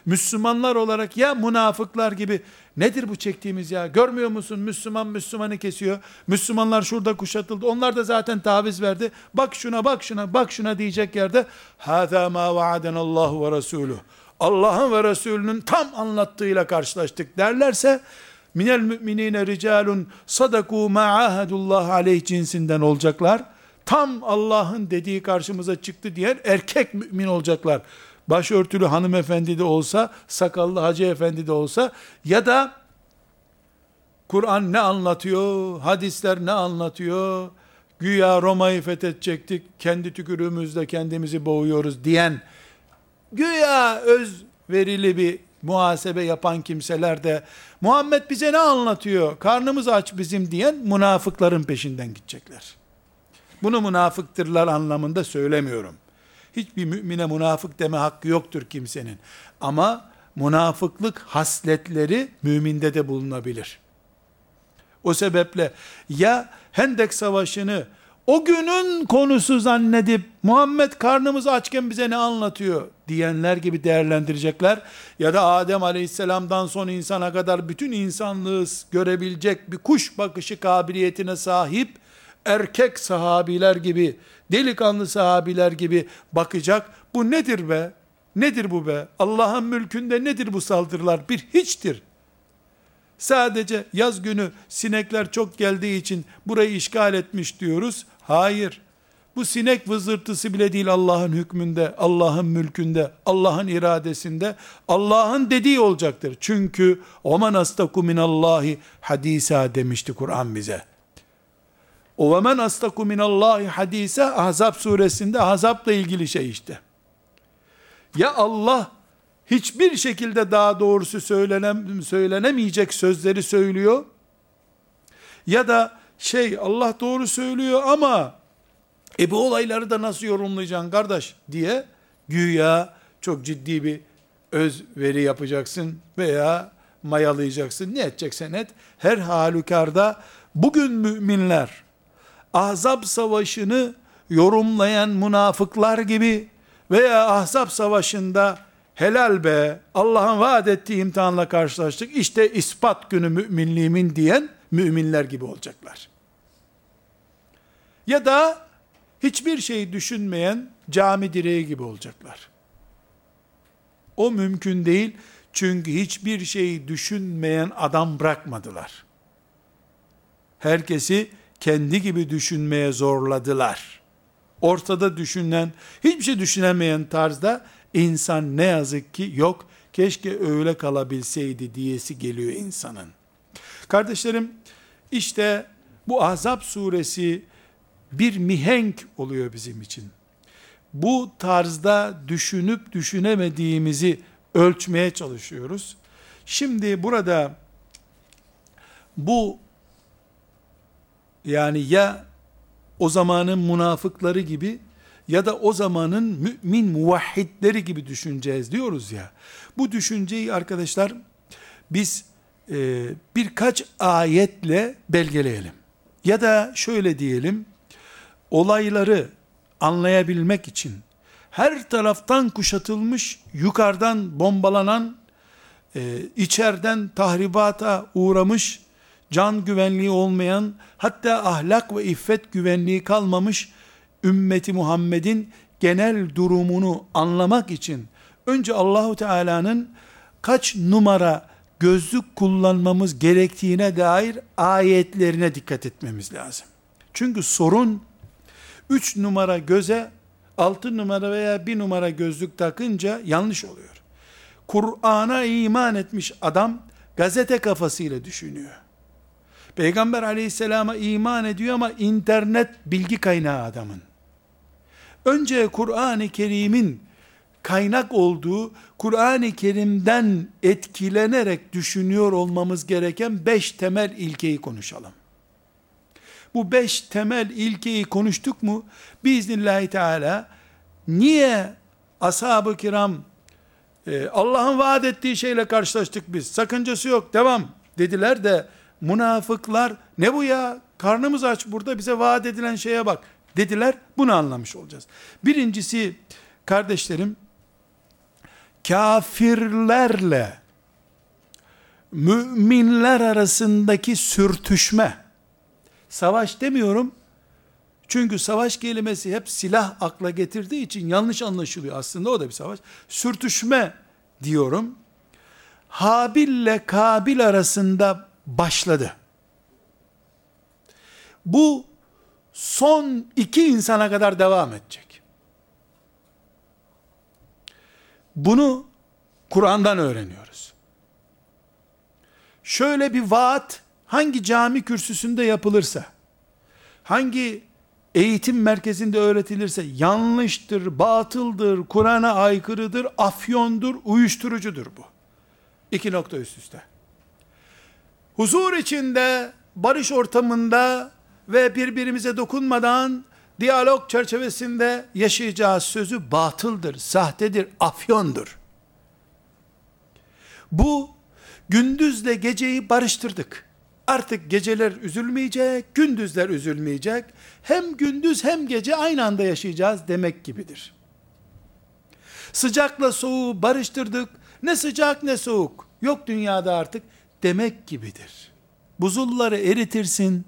Müslümanlar olarak ya münafıklar gibi nedir bu çektiğimiz ya? Görmüyor musun? Müslüman Müslümanı kesiyor. Müslümanlar şurada kuşatıldı. Onlar da zaten taviz verdi. Bak şuna bak şuna bak şuna diyecek yerde hâzâ mâ vaadenallahu ve resûlüh Allah'ın ve Resulünün tam anlattığıyla karşılaştık derlerse minel müminine ricalun sadaku ma ahadullah aleyh cinsinden olacaklar. Tam Allah'ın dediği karşımıza çıktı diyen erkek mümin olacaklar başörtülü hanımefendi de olsa, sakallı hacı efendi de olsa ya da Kur'an ne anlatıyor, hadisler ne anlatıyor, güya Roma'yı fethedecektik, kendi tükürüğümüzle kendimizi boğuyoruz diyen, güya öz verili bir muhasebe yapan kimseler de, Muhammed bize ne anlatıyor, karnımız aç bizim diyen münafıkların peşinden gidecekler. Bunu münafıktırlar anlamında söylemiyorum. Hiçbir mümine münafık deme hakkı yoktur kimsenin. Ama münafıklık hasletleri müminde de bulunabilir. O sebeple ya Hendek Savaşı'nı o günün konusu zannedip Muhammed karnımız açken bize ne anlatıyor diyenler gibi değerlendirecekler. Ya da Adem Aleyhisselam'dan son insana kadar bütün insanlığı görebilecek bir kuş bakışı kabiliyetine sahip erkek sahabiler gibi, delikanlı sahabiler gibi bakacak. Bu nedir be? Nedir bu be? Allah'ın mülkünde nedir bu saldırılar? Bir hiçtir. Sadece yaz günü sinekler çok geldiği için burayı işgal etmiş diyoruz. Hayır. Bu sinek vızırtısı bile değil Allah'ın hükmünde, Allah'ın mülkünde, Allah'ın iradesinde, Allah'ın dediği olacaktır. Çünkü oman astaku minallahi hadisa demişti Kur'an bize. O ve men astaku minallahi hadise Ahzab suresinde Ahzab'la ilgili şey işte. Ya Allah hiçbir şekilde daha doğrusu söylenem, söylenemeyecek sözleri söylüyor. Ya da şey Allah doğru söylüyor ama e bu olayları da nasıl yorumlayacaksın kardeş diye güya çok ciddi bir öz veri yapacaksın veya mayalayacaksın. Ne edeceksen et. Her halükarda bugün müminler Ahzab savaşını yorumlayan münafıklar gibi veya Ahzab savaşında helal be Allah'ın vaat ettiği imtihanla karşılaştık işte ispat günü müminliğimin diyen müminler gibi olacaklar. Ya da hiçbir şey düşünmeyen cami direği gibi olacaklar. O mümkün değil. Çünkü hiçbir şeyi düşünmeyen adam bırakmadılar. Herkesi kendi gibi düşünmeye zorladılar. Ortada düşünen, hiçbir şey düşünemeyen tarzda insan ne yazık ki yok. Keşke öyle kalabilseydi diyesi geliyor insanın. Kardeşlerim, işte bu Ahzab suresi bir mihenk oluyor bizim için. Bu tarzda düşünüp düşünemediğimizi ölçmeye çalışıyoruz. Şimdi burada bu yani ya o zamanın münafıkları gibi ya da o zamanın mümin muvahhidleri gibi düşüneceğiz diyoruz ya. Bu düşünceyi arkadaşlar biz e, birkaç ayetle belgeleyelim. Ya da şöyle diyelim, olayları anlayabilmek için her taraftan kuşatılmış, yukarıdan bombalanan, e, içeriden tahribata uğramış, can güvenliği olmayan, hatta ahlak ve iffet güvenliği kalmamış ümmeti Muhammed'in genel durumunu anlamak için önce Allahu Teala'nın kaç numara gözlük kullanmamız gerektiğine dair ayetlerine dikkat etmemiz lazım. Çünkü sorun 3 numara göze 6 numara veya 1 numara gözlük takınca yanlış oluyor. Kur'an'a iman etmiş adam gazete kafasıyla düşünüyor. Peygamber aleyhisselama iman ediyor ama internet bilgi kaynağı adamın. Önce Kur'an-ı Kerim'in kaynak olduğu Kur'an-ı Kerim'den etkilenerek düşünüyor olmamız gereken beş temel ilkeyi konuşalım. Bu beş temel ilkeyi konuştuk mu? Biiznillahü teala niye ashab-ı kiram e, Allah'ın vaat ettiği şeyle karşılaştık biz? Sakıncası yok devam dediler de münafıklar ne bu ya? Karnımız aç burada bize vaat edilen şeye bak. dediler. Bunu anlamış olacağız. Birincisi kardeşlerim kafirlerle müminler arasındaki sürtüşme, savaş demiyorum, çünkü savaş kelimesi hep silah akla getirdiği için yanlış anlaşılıyor. Aslında o da bir savaş. Sürtüşme diyorum. Habil ile Kabil arasında başladı. Bu son iki insana kadar devam edecek. Bunu Kur'an'dan öğreniyoruz. Şöyle bir vaat hangi cami kürsüsünde yapılırsa, hangi eğitim merkezinde öğretilirse yanlıştır, batıldır, Kur'an'a aykırıdır, afyondur, uyuşturucudur bu. İki nokta üst üste. Huzur içinde, barış ortamında ve birbirimize dokunmadan diyalog çerçevesinde yaşayacağız sözü batıldır, sahtedir, afyondur. Bu gündüzle geceyi barıştırdık. Artık geceler üzülmeyecek, gündüzler üzülmeyecek. Hem gündüz hem gece aynı anda yaşayacağız demek gibidir. Sıcakla soğuğu barıştırdık. Ne sıcak ne soğuk. Yok dünyada artık demek gibidir. Buzulları eritirsin,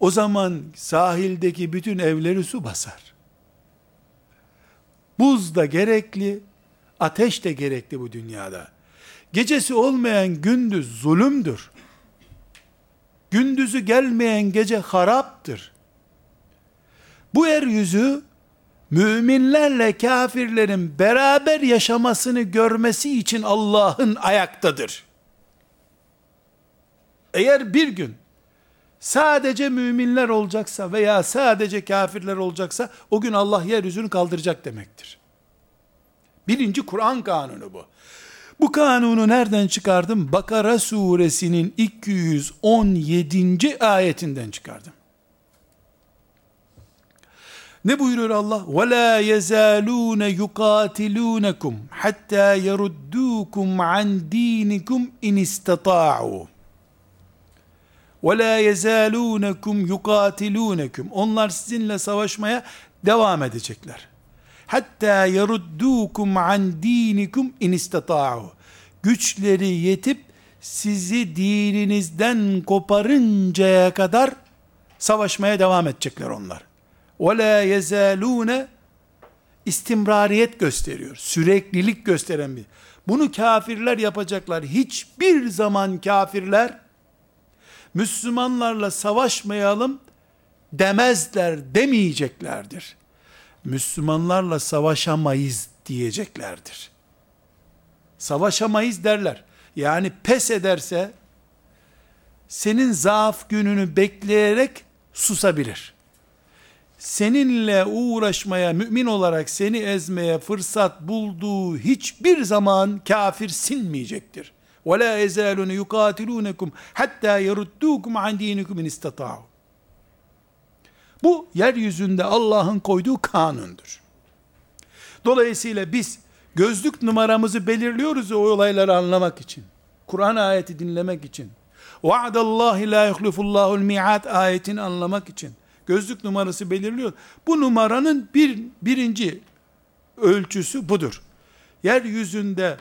o zaman sahildeki bütün evleri su basar. Buz da gerekli, ateş de gerekli bu dünyada. Gecesi olmayan gündüz zulümdür. Gündüzü gelmeyen gece haraptır. Bu yeryüzü müminlerle kafirlerin beraber yaşamasını görmesi için Allah'ın ayaktadır. Eğer bir gün sadece müminler olacaksa veya sadece kafirler olacaksa o gün Allah yeryüzünü kaldıracak demektir. Birinci Kur'an kanunu bu. Bu kanunu nereden çıkardım? Bakara suresinin 217. ayetinden çıkardım. Ne buyuruyor Allah? وَلَا يَزَالُونَ يُقَاتِلُونَكُمْ حَتَّى يَرُدُّوكُمْ عَنْ دِينِكُمْ اِنْ اسْتَطَاعُوا وَلَا يَزَالُونَكُمْ يُقَاتِلُونَكُمْ Onlar sizinle savaşmaya devam edecekler. Hatta yeruddukum an dinikum in istata'u. Güçleri yetip sizi dininizden koparıncaya kadar savaşmaya devam edecekler onlar. Ve la yezalune istimrariyet gösteriyor. Süreklilik gösteren bir. Bunu kafirler yapacaklar. Hiçbir zaman kafirler Müslümanlarla savaşmayalım demezler, demeyeceklerdir. Müslümanlarla savaşamayız diyeceklerdir. Savaşamayız derler. Yani pes ederse senin zaaf gününü bekleyerek susabilir. Seninle uğraşmaya, mümin olarak seni ezmeye fırsat bulduğu hiçbir zaman kafir sinmeyecektir. وَلَا يَزَالُونَ يُقَاتِلُونَكُمْ حَتَّى يَرُدُّوكُمْ عَنْ دِينِكُمْ اِنْ اسْتَطَاعُوا bu yeryüzünde Allah'ın koyduğu kanundur. Dolayısıyla biz gözlük numaramızı belirliyoruz o olayları anlamak için. Kur'an ayeti dinlemek için. Vaadallahi la yuhlifullahul mi'at ayetini anlamak için. Gözlük numarası belirliyor. Bu numaranın bir, birinci ölçüsü budur. Yeryüzünde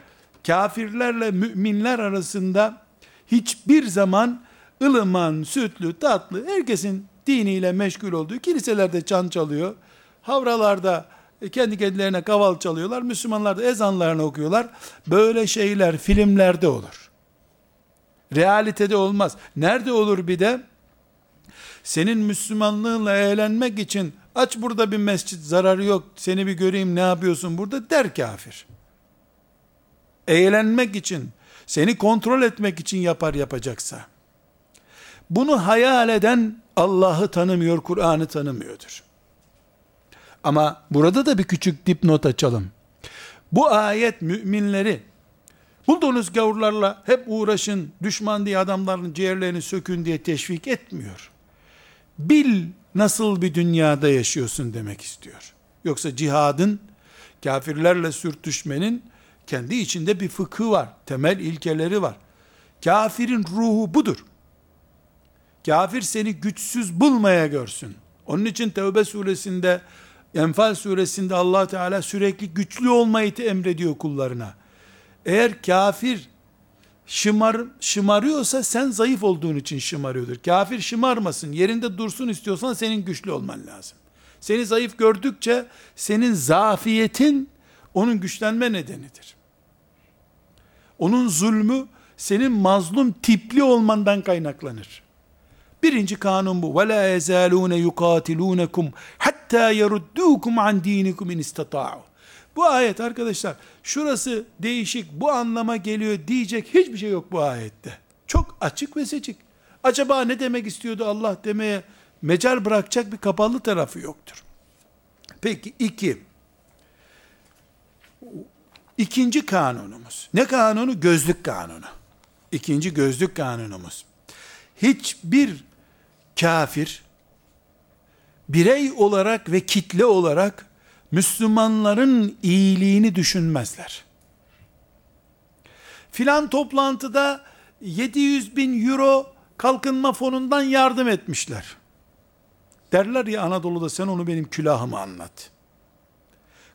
kafirlerle müminler arasında hiçbir zaman ılıman, sütlü, tatlı, herkesin diniyle meşgul olduğu, kiliselerde çan çalıyor, havralarda kendi kendilerine kaval çalıyorlar, Müslümanlar da ezanlarını okuyorlar. Böyle şeyler filmlerde olur. Realitede olmaz. Nerede olur bir de? Senin Müslümanlığınla eğlenmek için aç burada bir mescit zararı yok seni bir göreyim ne yapıyorsun burada der kafir eğlenmek için, seni kontrol etmek için yapar yapacaksa, bunu hayal eden Allah'ı tanımıyor, Kur'an'ı tanımıyordur. Ama burada da bir küçük dipnot açalım. Bu ayet müminleri, bulduğunuz gavurlarla hep uğraşın, düşman diye adamların ciğerlerini sökün diye teşvik etmiyor. Bil nasıl bir dünyada yaşıyorsun demek istiyor. Yoksa cihadın, kafirlerle sürtüşmenin kendi içinde bir fıkhı var. Temel ilkeleri var. Kafirin ruhu budur. Kafir seni güçsüz bulmaya görsün. Onun için Tevbe suresinde, Enfal suresinde allah Teala sürekli güçlü olmayı emrediyor kullarına. Eğer kafir şımar, şımarıyorsa sen zayıf olduğun için şımarıyordur. Kafir şımarmasın, yerinde dursun istiyorsan senin güçlü olman lazım. Seni zayıf gördükçe senin zafiyetin onun güçlenme nedenidir. Onun zulmü senin mazlum tipli olmandan kaynaklanır. Birinci kanun bu. وَلَا يَزَالُونَ يُقَاتِلُونَكُمْ حَتَّى يَرُدُّوكُمْ عَنْ دِينِكُمْ اِنْ اسْتَطَاعُوا Bu ayet arkadaşlar, şurası değişik, bu anlama geliyor diyecek hiçbir şey yok bu ayette. Çok açık ve seçik. Acaba ne demek istiyordu Allah demeye mecal bırakacak bir kapalı tarafı yoktur. Peki iki, İkinci kanunumuz. Ne kanunu? Gözlük kanunu. İkinci gözlük kanunumuz. Hiçbir kafir birey olarak ve kitle olarak Müslümanların iyiliğini düşünmezler. Filan toplantıda 700 bin euro kalkınma fonundan yardım etmişler. Derler ya Anadolu'da sen onu benim külahıma anlat.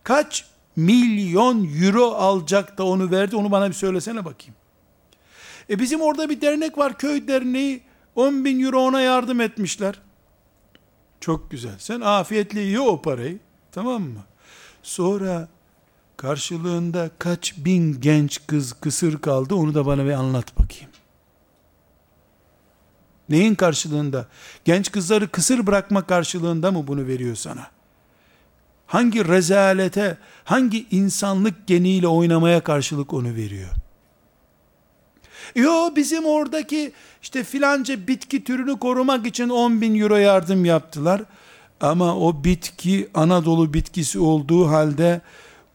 Kaç milyon euro alacak da onu verdi. Onu bana bir söylesene bakayım. E bizim orada bir dernek var. Köy derneği 10 bin euro ona yardım etmişler. Çok güzel. Sen afiyetle ye o parayı. Tamam mı? Sonra karşılığında kaç bin genç kız kısır kaldı onu da bana bir anlat bakayım. Neyin karşılığında? Genç kızları kısır bırakma karşılığında mı bunu veriyor sana? hangi rezalete, hangi insanlık geniyle oynamaya karşılık onu veriyor? Yo bizim oradaki işte filanca bitki türünü korumak için 10 bin euro yardım yaptılar. Ama o bitki Anadolu bitkisi olduğu halde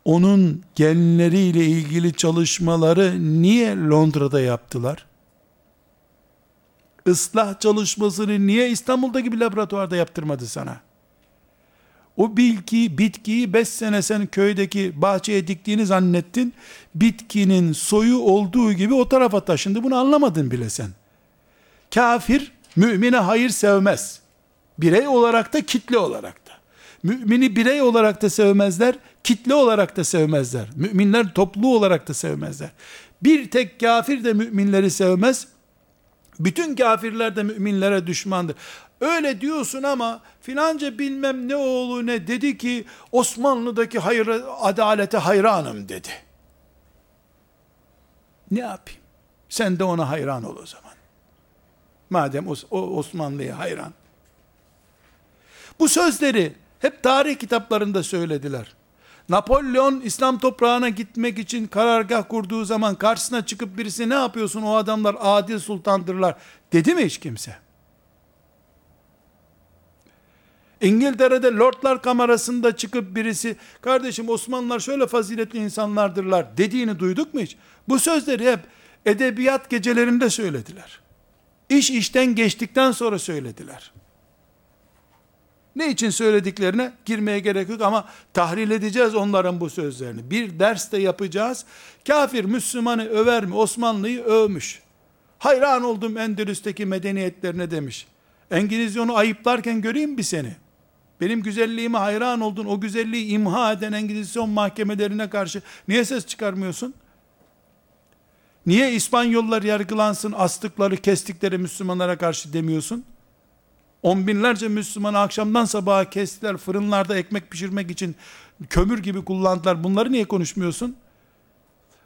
onun genleriyle ilgili çalışmaları niye Londra'da yaptılar? Islah çalışmasını niye İstanbul'daki bir laboratuvarda yaptırmadı sana? O bilgi, bitkiyi 5 sene sen köydeki bahçeye diktiğini zannettin. Bitkinin soyu olduğu gibi o tarafa taşındı. Bunu anlamadın bile sen. Kafir, mümine hayır sevmez. Birey olarak da kitle olarak da. Mümini birey olarak da sevmezler, kitle olarak da sevmezler. Müminler toplu olarak da sevmezler. Bir tek kafir de müminleri sevmez. Bütün kafirler de müminlere düşmandır. Öyle diyorsun ama filanca bilmem ne oğlu ne dedi ki Osmanlı'daki hayır, adalete hayranım dedi. Ne yapayım? Sen de ona hayran ol o zaman. Madem o Osmanlı'ya hayran. Bu sözleri hep tarih kitaplarında söylediler. Napolyon İslam toprağına gitmek için karargah kurduğu zaman karşısına çıkıp birisi ne yapıyorsun o adamlar adil sultandırlar dedi mi hiç kimse? İngiltere'de Lordlar Kamerası'nda çıkıp birisi kardeşim Osmanlılar şöyle faziletli insanlardırlar dediğini duyduk mu hiç? Bu sözleri hep edebiyat gecelerinde söylediler. İş işten geçtikten sonra söylediler. Ne için söylediklerine girmeye gerek yok ama tahlil edeceğiz onların bu sözlerini. Bir ders de yapacağız. Kafir Müslümanı över mi? Osmanlı'yı övmüş. Hayran oldum Endülüs'teki medeniyetlerine demiş. Engilizyonu ayıplarken göreyim bir seni. Benim güzelliğime hayran oldun. O güzelliği imha eden Engizisyon mahkemelerine karşı niye ses çıkarmıyorsun? Niye İspanyollar yargılansın, astıkları, kestikleri Müslümanlara karşı demiyorsun? On binlerce Müslümanı akşamdan sabaha kestiler, fırınlarda ekmek pişirmek için kömür gibi kullandılar. Bunları niye konuşmuyorsun?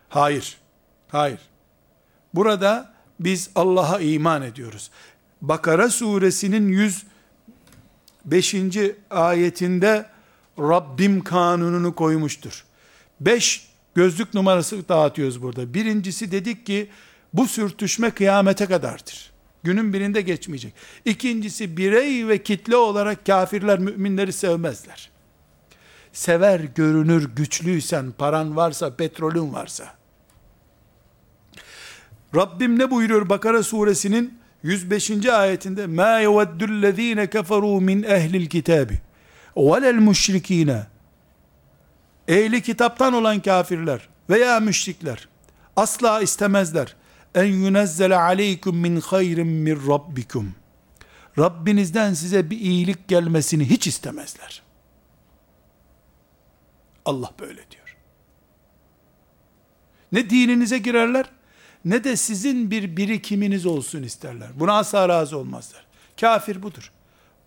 Hayır, hayır. Burada biz Allah'a iman ediyoruz. Bakara suresinin 105. ayetinde Rabbim kanununu koymuştur. Beş gözlük numarası dağıtıyoruz burada. Birincisi dedik ki bu sürtüşme kıyamete kadardır. Günün birinde geçmeyecek. İkincisi birey ve kitle olarak kafirler müminleri sevmezler. Sever görünür güçlüysen, paran varsa, petrolün varsa. Rabbim ne buyuruyor Bakara suresinin 105. ayetinde ma yeveddullezine keferu min ehlil kitabi velel müşrikine ehli kitaptan olan kafirler veya müşrikler asla istemezler en yunezzele aleykum min hayrin min rabbikum. Rabbinizden size bir iyilik gelmesini hiç istemezler. Allah böyle diyor. Ne dininize girerler, ne de sizin bir birikiminiz olsun isterler. Buna asla razı olmazlar. Kafir budur.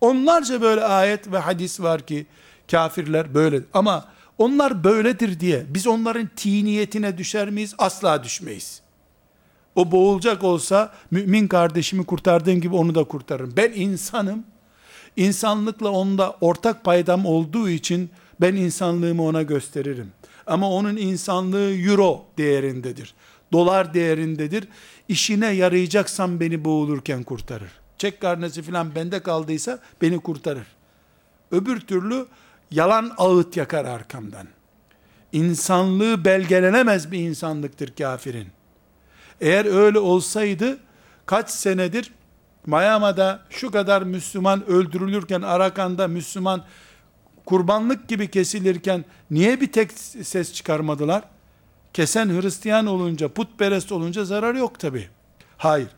Onlarca böyle ayet ve hadis var ki, kafirler böyle. Ama onlar böyledir diye, biz onların tiniyetine düşer miyiz? Asla düşmeyiz. O boğulacak olsa mümin kardeşimi kurtardığım gibi onu da kurtarırım. Ben insanım. İnsanlıkla onda ortak paydam olduğu için ben insanlığımı ona gösteririm. Ama onun insanlığı euro değerindedir. Dolar değerindedir. İşine yarayacaksam beni boğulurken kurtarır. Çek karnesi filan bende kaldıysa beni kurtarır. Öbür türlü yalan ağıt yakar arkamdan. İnsanlığı belgelenemez bir insanlıktır kafirin. Eğer öyle olsaydı kaç senedir Miami'da şu kadar Müslüman öldürülürken Arakan'da Müslüman kurbanlık gibi kesilirken niye bir tek ses çıkarmadılar? Kesen Hristiyan olunca, putperest olunca zarar yok tabi. Hayır.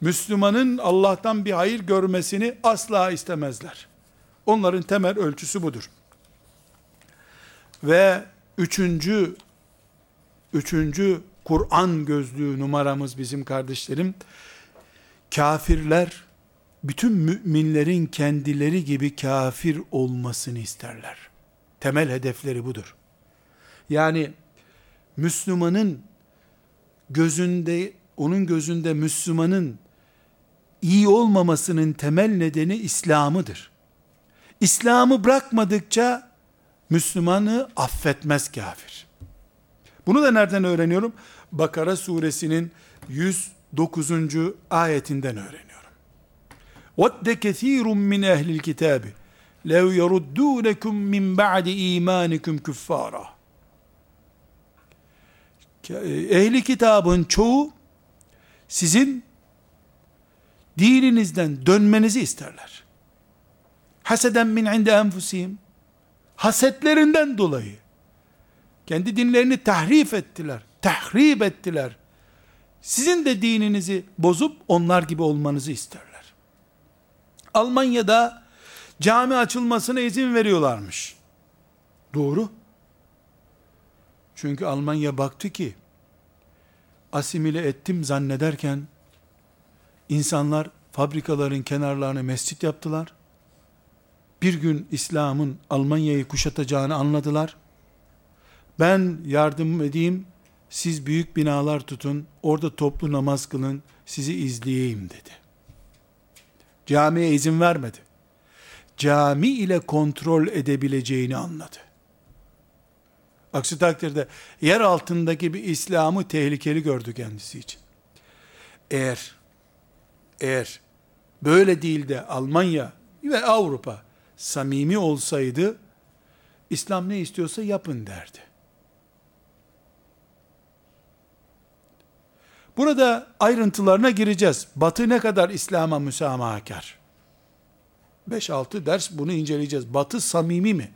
Müslümanın Allah'tan bir hayır görmesini asla istemezler. Onların temel ölçüsü budur. Ve üçüncü, üçüncü Kur'an gözlüğü numaramız bizim kardeşlerim. Kafirler bütün müminlerin kendileri gibi kafir olmasını isterler. Temel hedefleri budur. Yani Müslümanın gözünde onun gözünde Müslümanın iyi olmamasının temel nedeni İslam'ıdır. İslam'ı bırakmadıkça Müslümanı affetmez kafir. Bunu da nereden öğreniyorum? Bakara suresinin 109. ayetinden öğreniyorum. وَدَّ كَثِيرٌ مِّنْ اَهْلِ الْكِتَابِ لَوْ يَرُدُّونَكُمْ مِنْ بَعْدِ اِيمَانِكُمْ كُفَّارًا ehli kitabın çoğu sizin dininizden dönmenizi isterler. Haseden min inde enfusihim. Hasetlerinden dolayı. Kendi dinlerini tahrif ettiler. Tahrip ettiler. Sizin de dininizi bozup onlar gibi olmanızı isterler. Almanya'da cami açılmasına izin veriyorlarmış. Doğru. Çünkü Almanya baktı ki asimile ettim zannederken insanlar fabrikaların kenarlarına mescit yaptılar. Bir gün İslam'ın Almanya'yı kuşatacağını anladılar. Ben yardım edeyim, siz büyük binalar tutun, orada toplu namaz kılın, sizi izleyeyim dedi. Camiye izin vermedi. Cami ile kontrol edebileceğini anladı. Aksi takdirde yer altındaki bir İslam'ı tehlikeli gördü kendisi için. Eğer eğer böyle değil de Almanya ve Avrupa samimi olsaydı İslam ne istiyorsa yapın derdi. Burada ayrıntılarına gireceğiz. Batı ne kadar İslam'a müsamahakar? 5-6 ders bunu inceleyeceğiz. Batı samimi mi?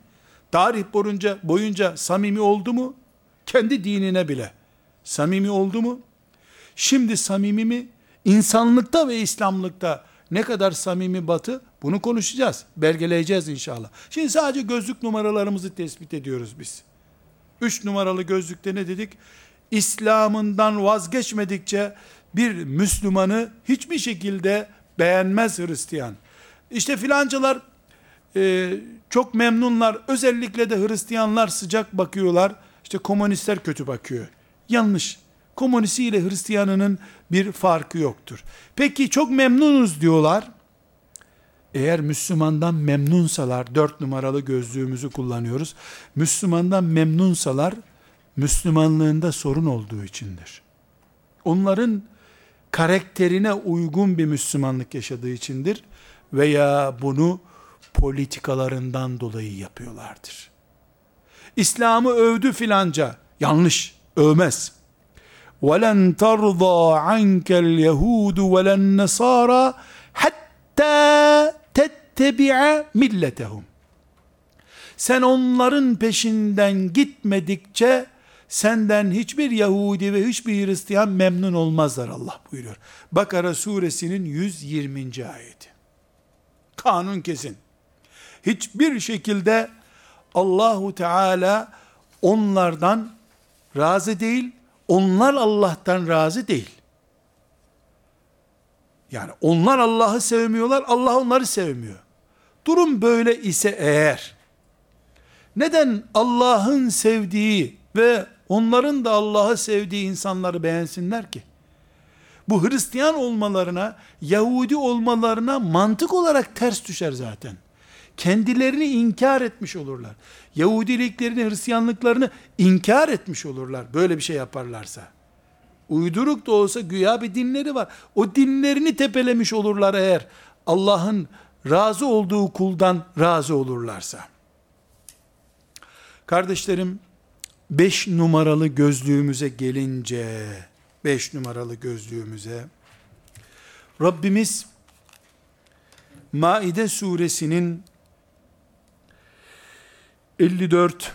Tarih boyunca, boyunca samimi oldu mu? Kendi dinine bile. Samimi oldu mu? Şimdi samimi mi? İnsanlıkta ve İslamlıkta ne kadar samimi batı? Bunu konuşacağız. Belgeleyeceğiz inşallah. Şimdi sadece gözlük numaralarımızı tespit ediyoruz biz. Üç numaralı gözlükte ne dedik? İslam'ından vazgeçmedikçe bir Müslümanı hiçbir şekilde beğenmez Hristiyan. İşte filancalar e, çok memnunlar. Özellikle de Hristiyanlar sıcak bakıyorlar. İşte komünistler kötü bakıyor. Yanlış. Komünisi ile Hristiyanının bir farkı yoktur. Peki çok memnunuz diyorlar. Eğer Müslümandan memnunsalar, dört numaralı gözlüğümüzü kullanıyoruz. Müslümandan memnunsalar, Müslümanlığında sorun olduğu içindir. Onların karakterine uygun bir Müslümanlık yaşadığı içindir veya bunu politikalarından dolayı yapıyorlardır. İslam'ı övdü filanca, yanlış, övmez. وَلَنْ تَرْضَى عَنْكَ الْيَهُودُ وَلَا النَّصَارَى حَتَّى تَتَّبِعَ مِلَّتَهُمْ Sen onların peşinden gitmedikçe senden hiçbir Yahudi ve hiçbir Hristiyan memnun olmazlar Allah buyuruyor. Bakara suresinin 120. ayeti. Kanun kesin. Hiçbir şekilde Allahu Teala onlardan razı değil, onlar Allah'tan razı değil. Yani onlar Allah'ı sevmiyorlar, Allah onları sevmiyor. Durum böyle ise eğer, neden Allah'ın sevdiği ve onların da Allah'ı sevdiği insanları beğensinler ki? Bu Hristiyan olmalarına, Yahudi olmalarına mantık olarak ters düşer zaten. Kendilerini inkar etmiş olurlar. Yahudiliklerini, Hristiyanlıklarını inkar etmiş olurlar. Böyle bir şey yaparlarsa. Uyduruk da olsa güya bir dinleri var. O dinlerini tepelemiş olurlar eğer Allah'ın razı olduğu kuldan razı olurlarsa. Kardeşlerim, beş numaralı gözlüğümüze gelince, beş numaralı gözlüğümüze, Rabbimiz, Maide suresinin 54,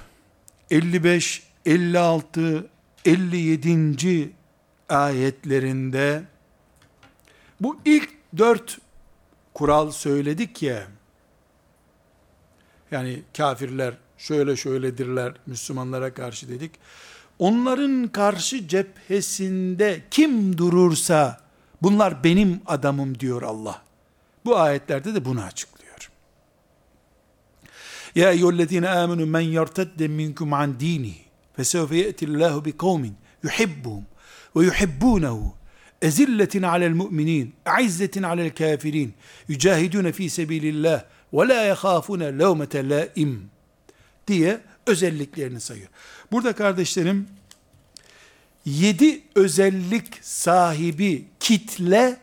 55, 56, 57. ayetlerinde bu ilk dört kural söyledik ya, yani kafirler şöyle şöyledirler Müslümanlara karşı dedik. Onların karşı cephesinde kim durursa bunlar benim adamım diyor Allah. Bu ayetlerde de bunu açıklıyor. Ya eyyühellezine amenu men yertedde minkum an dini fesevfe ye'tillahu bi kavmin yuhibbuhum ve yuhibbunehu ezilletin alel mu'minin aizzetin alel kafirin yücahidune fi sebilillah ve la yehafune levmete laim diye özelliklerini sayıyor. Burada kardeşlerim yedi özellik sahibi kitle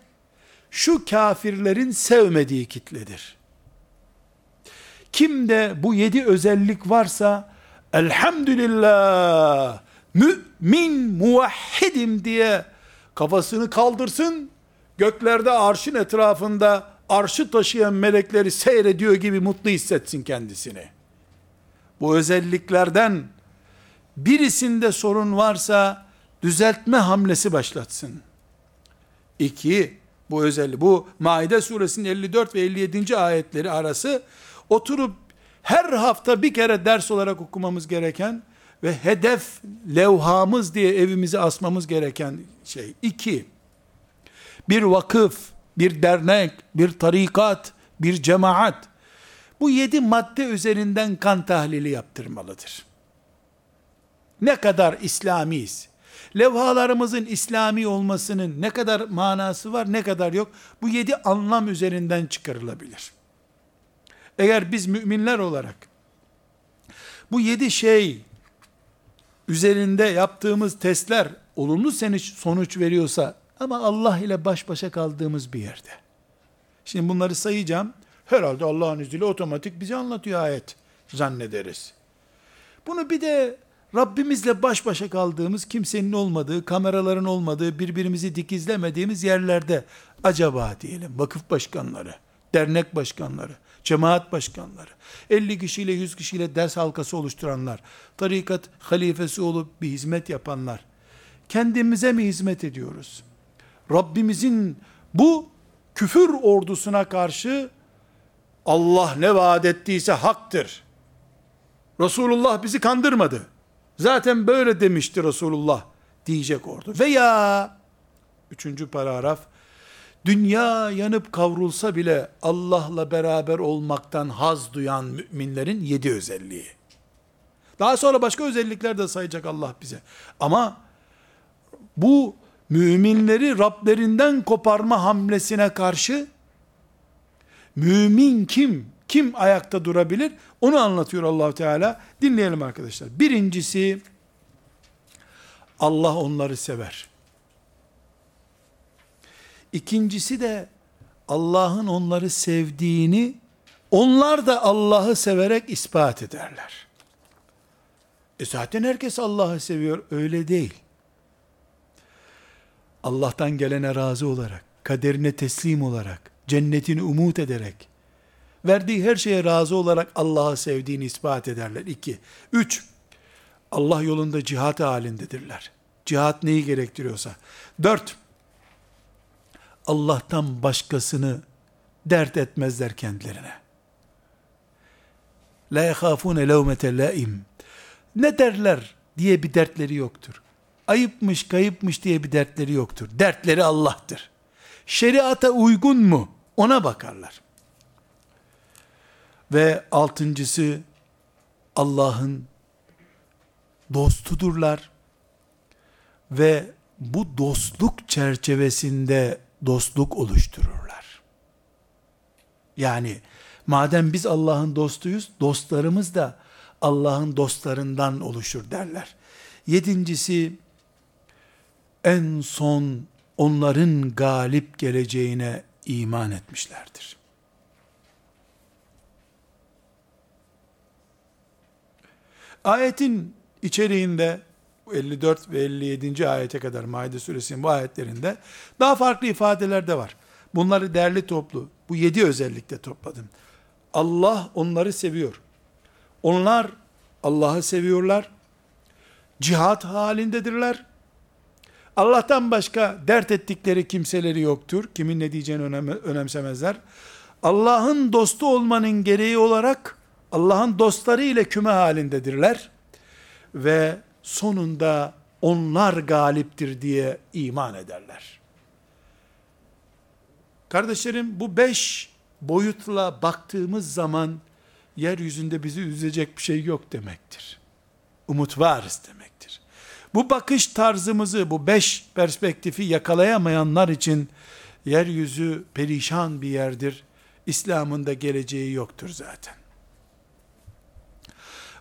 şu kafirlerin sevmediği kitledir. Kimde bu yedi özellik varsa elhamdülillah mümin muvahhidim diye kafasını kaldırsın, göklerde arşın etrafında arşı taşıyan melekleri seyrediyor gibi mutlu hissetsin kendisini. Bu özelliklerden birisinde sorun varsa düzeltme hamlesi başlatsın. İki, bu özelliği, bu Maide suresinin 54 ve 57. ayetleri arası oturup her hafta bir kere ders olarak okumamız gereken ve hedef levhamız diye evimize asmamız gereken şey. İki, bir vakıf, bir dernek, bir tarikat, bir cemaat, bu yedi madde üzerinden kan tahlili yaptırmalıdır. Ne kadar İslamiyiz? Levhalarımızın İslami olmasının ne kadar manası var, ne kadar yok? Bu yedi anlam üzerinden çıkarılabilir. Eğer biz müminler olarak bu yedi şey üzerinde yaptığımız testler olumlu sonuç veriyorsa ama Allah ile baş başa kaldığımız bir yerde. Şimdi bunları sayacağım. Herhalde Allah'ın izniyle otomatik bize anlatıyor ayet zannederiz. Bunu bir de Rabbimizle baş başa kaldığımız, kimsenin olmadığı, kameraların olmadığı, birbirimizi dikizlemediğimiz yerlerde acaba diyelim vakıf başkanları, dernek başkanları, cemaat başkanları, 50 kişiyle 100 kişiyle ders halkası oluşturanlar, tarikat halifesi olup bir hizmet yapanlar, kendimize mi hizmet ediyoruz? Rabbimizin bu küfür ordusuna karşı Allah ne vaat ettiyse haktır. Resulullah bizi kandırmadı. Zaten böyle demişti Resulullah diyecek ordu. Veya üçüncü paragraf dünya yanıp kavrulsa bile Allah'la beraber olmaktan haz duyan müminlerin yedi özelliği. Daha sonra başka özellikler de sayacak Allah bize. Ama bu müminleri Rablerinden koparma hamlesine karşı mümin kim? Kim ayakta durabilir? Onu anlatıyor allah Teala. Dinleyelim arkadaşlar. Birincisi, Allah onları sever. İkincisi de Allah'ın onları sevdiğini onlar da Allah'ı severek ispat ederler. E zaten herkes Allah'ı seviyor. Öyle değil. Allah'tan gelene razı olarak, kaderine teslim olarak, cennetini umut ederek, verdiği her şeye razı olarak Allah'ı sevdiğini ispat ederler. İki. Üç, Allah yolunda cihat halindedirler. Cihat neyi gerektiriyorsa. Dört, Allah'tan başkasını dert etmezler kendilerine. La yehafune levmete laim. Ne derler diye bir dertleri yoktur. Ayıpmış, kayıpmış diye bir dertleri yoktur. Dertleri Allah'tır. Şeriata uygun mu? Ona bakarlar. Ve altıncısı Allah'ın dostudurlar. Ve bu dostluk çerçevesinde dostluk oluştururlar. Yani madem biz Allah'ın dostuyuz, dostlarımız da Allah'ın dostlarından oluşur derler. Yedincisi, en son onların galip geleceğine iman etmişlerdir. Ayetin içeriğinde 54 ve 57. ayete kadar Maide suresinin bu ayetlerinde daha farklı ifadeler de var. Bunları derli toplu, bu yedi özellikle topladım. Allah onları seviyor. Onlar Allah'ı seviyorlar. Cihat halindedirler. Allah'tan başka dert ettikleri kimseleri yoktur. Kimin ne diyeceğini önemsemezler. Allah'ın dostu olmanın gereği olarak Allah'ın dostları ile küme halindedirler. Ve sonunda onlar galiptir diye iman ederler. Kardeşlerim bu beş boyutla baktığımız zaman yeryüzünde bizi üzecek bir şey yok demektir. Umut varız demektir. Bu bakış tarzımızı, bu beş perspektifi yakalayamayanlar için yeryüzü perişan bir yerdir. İslam'ın da geleceği yoktur zaten.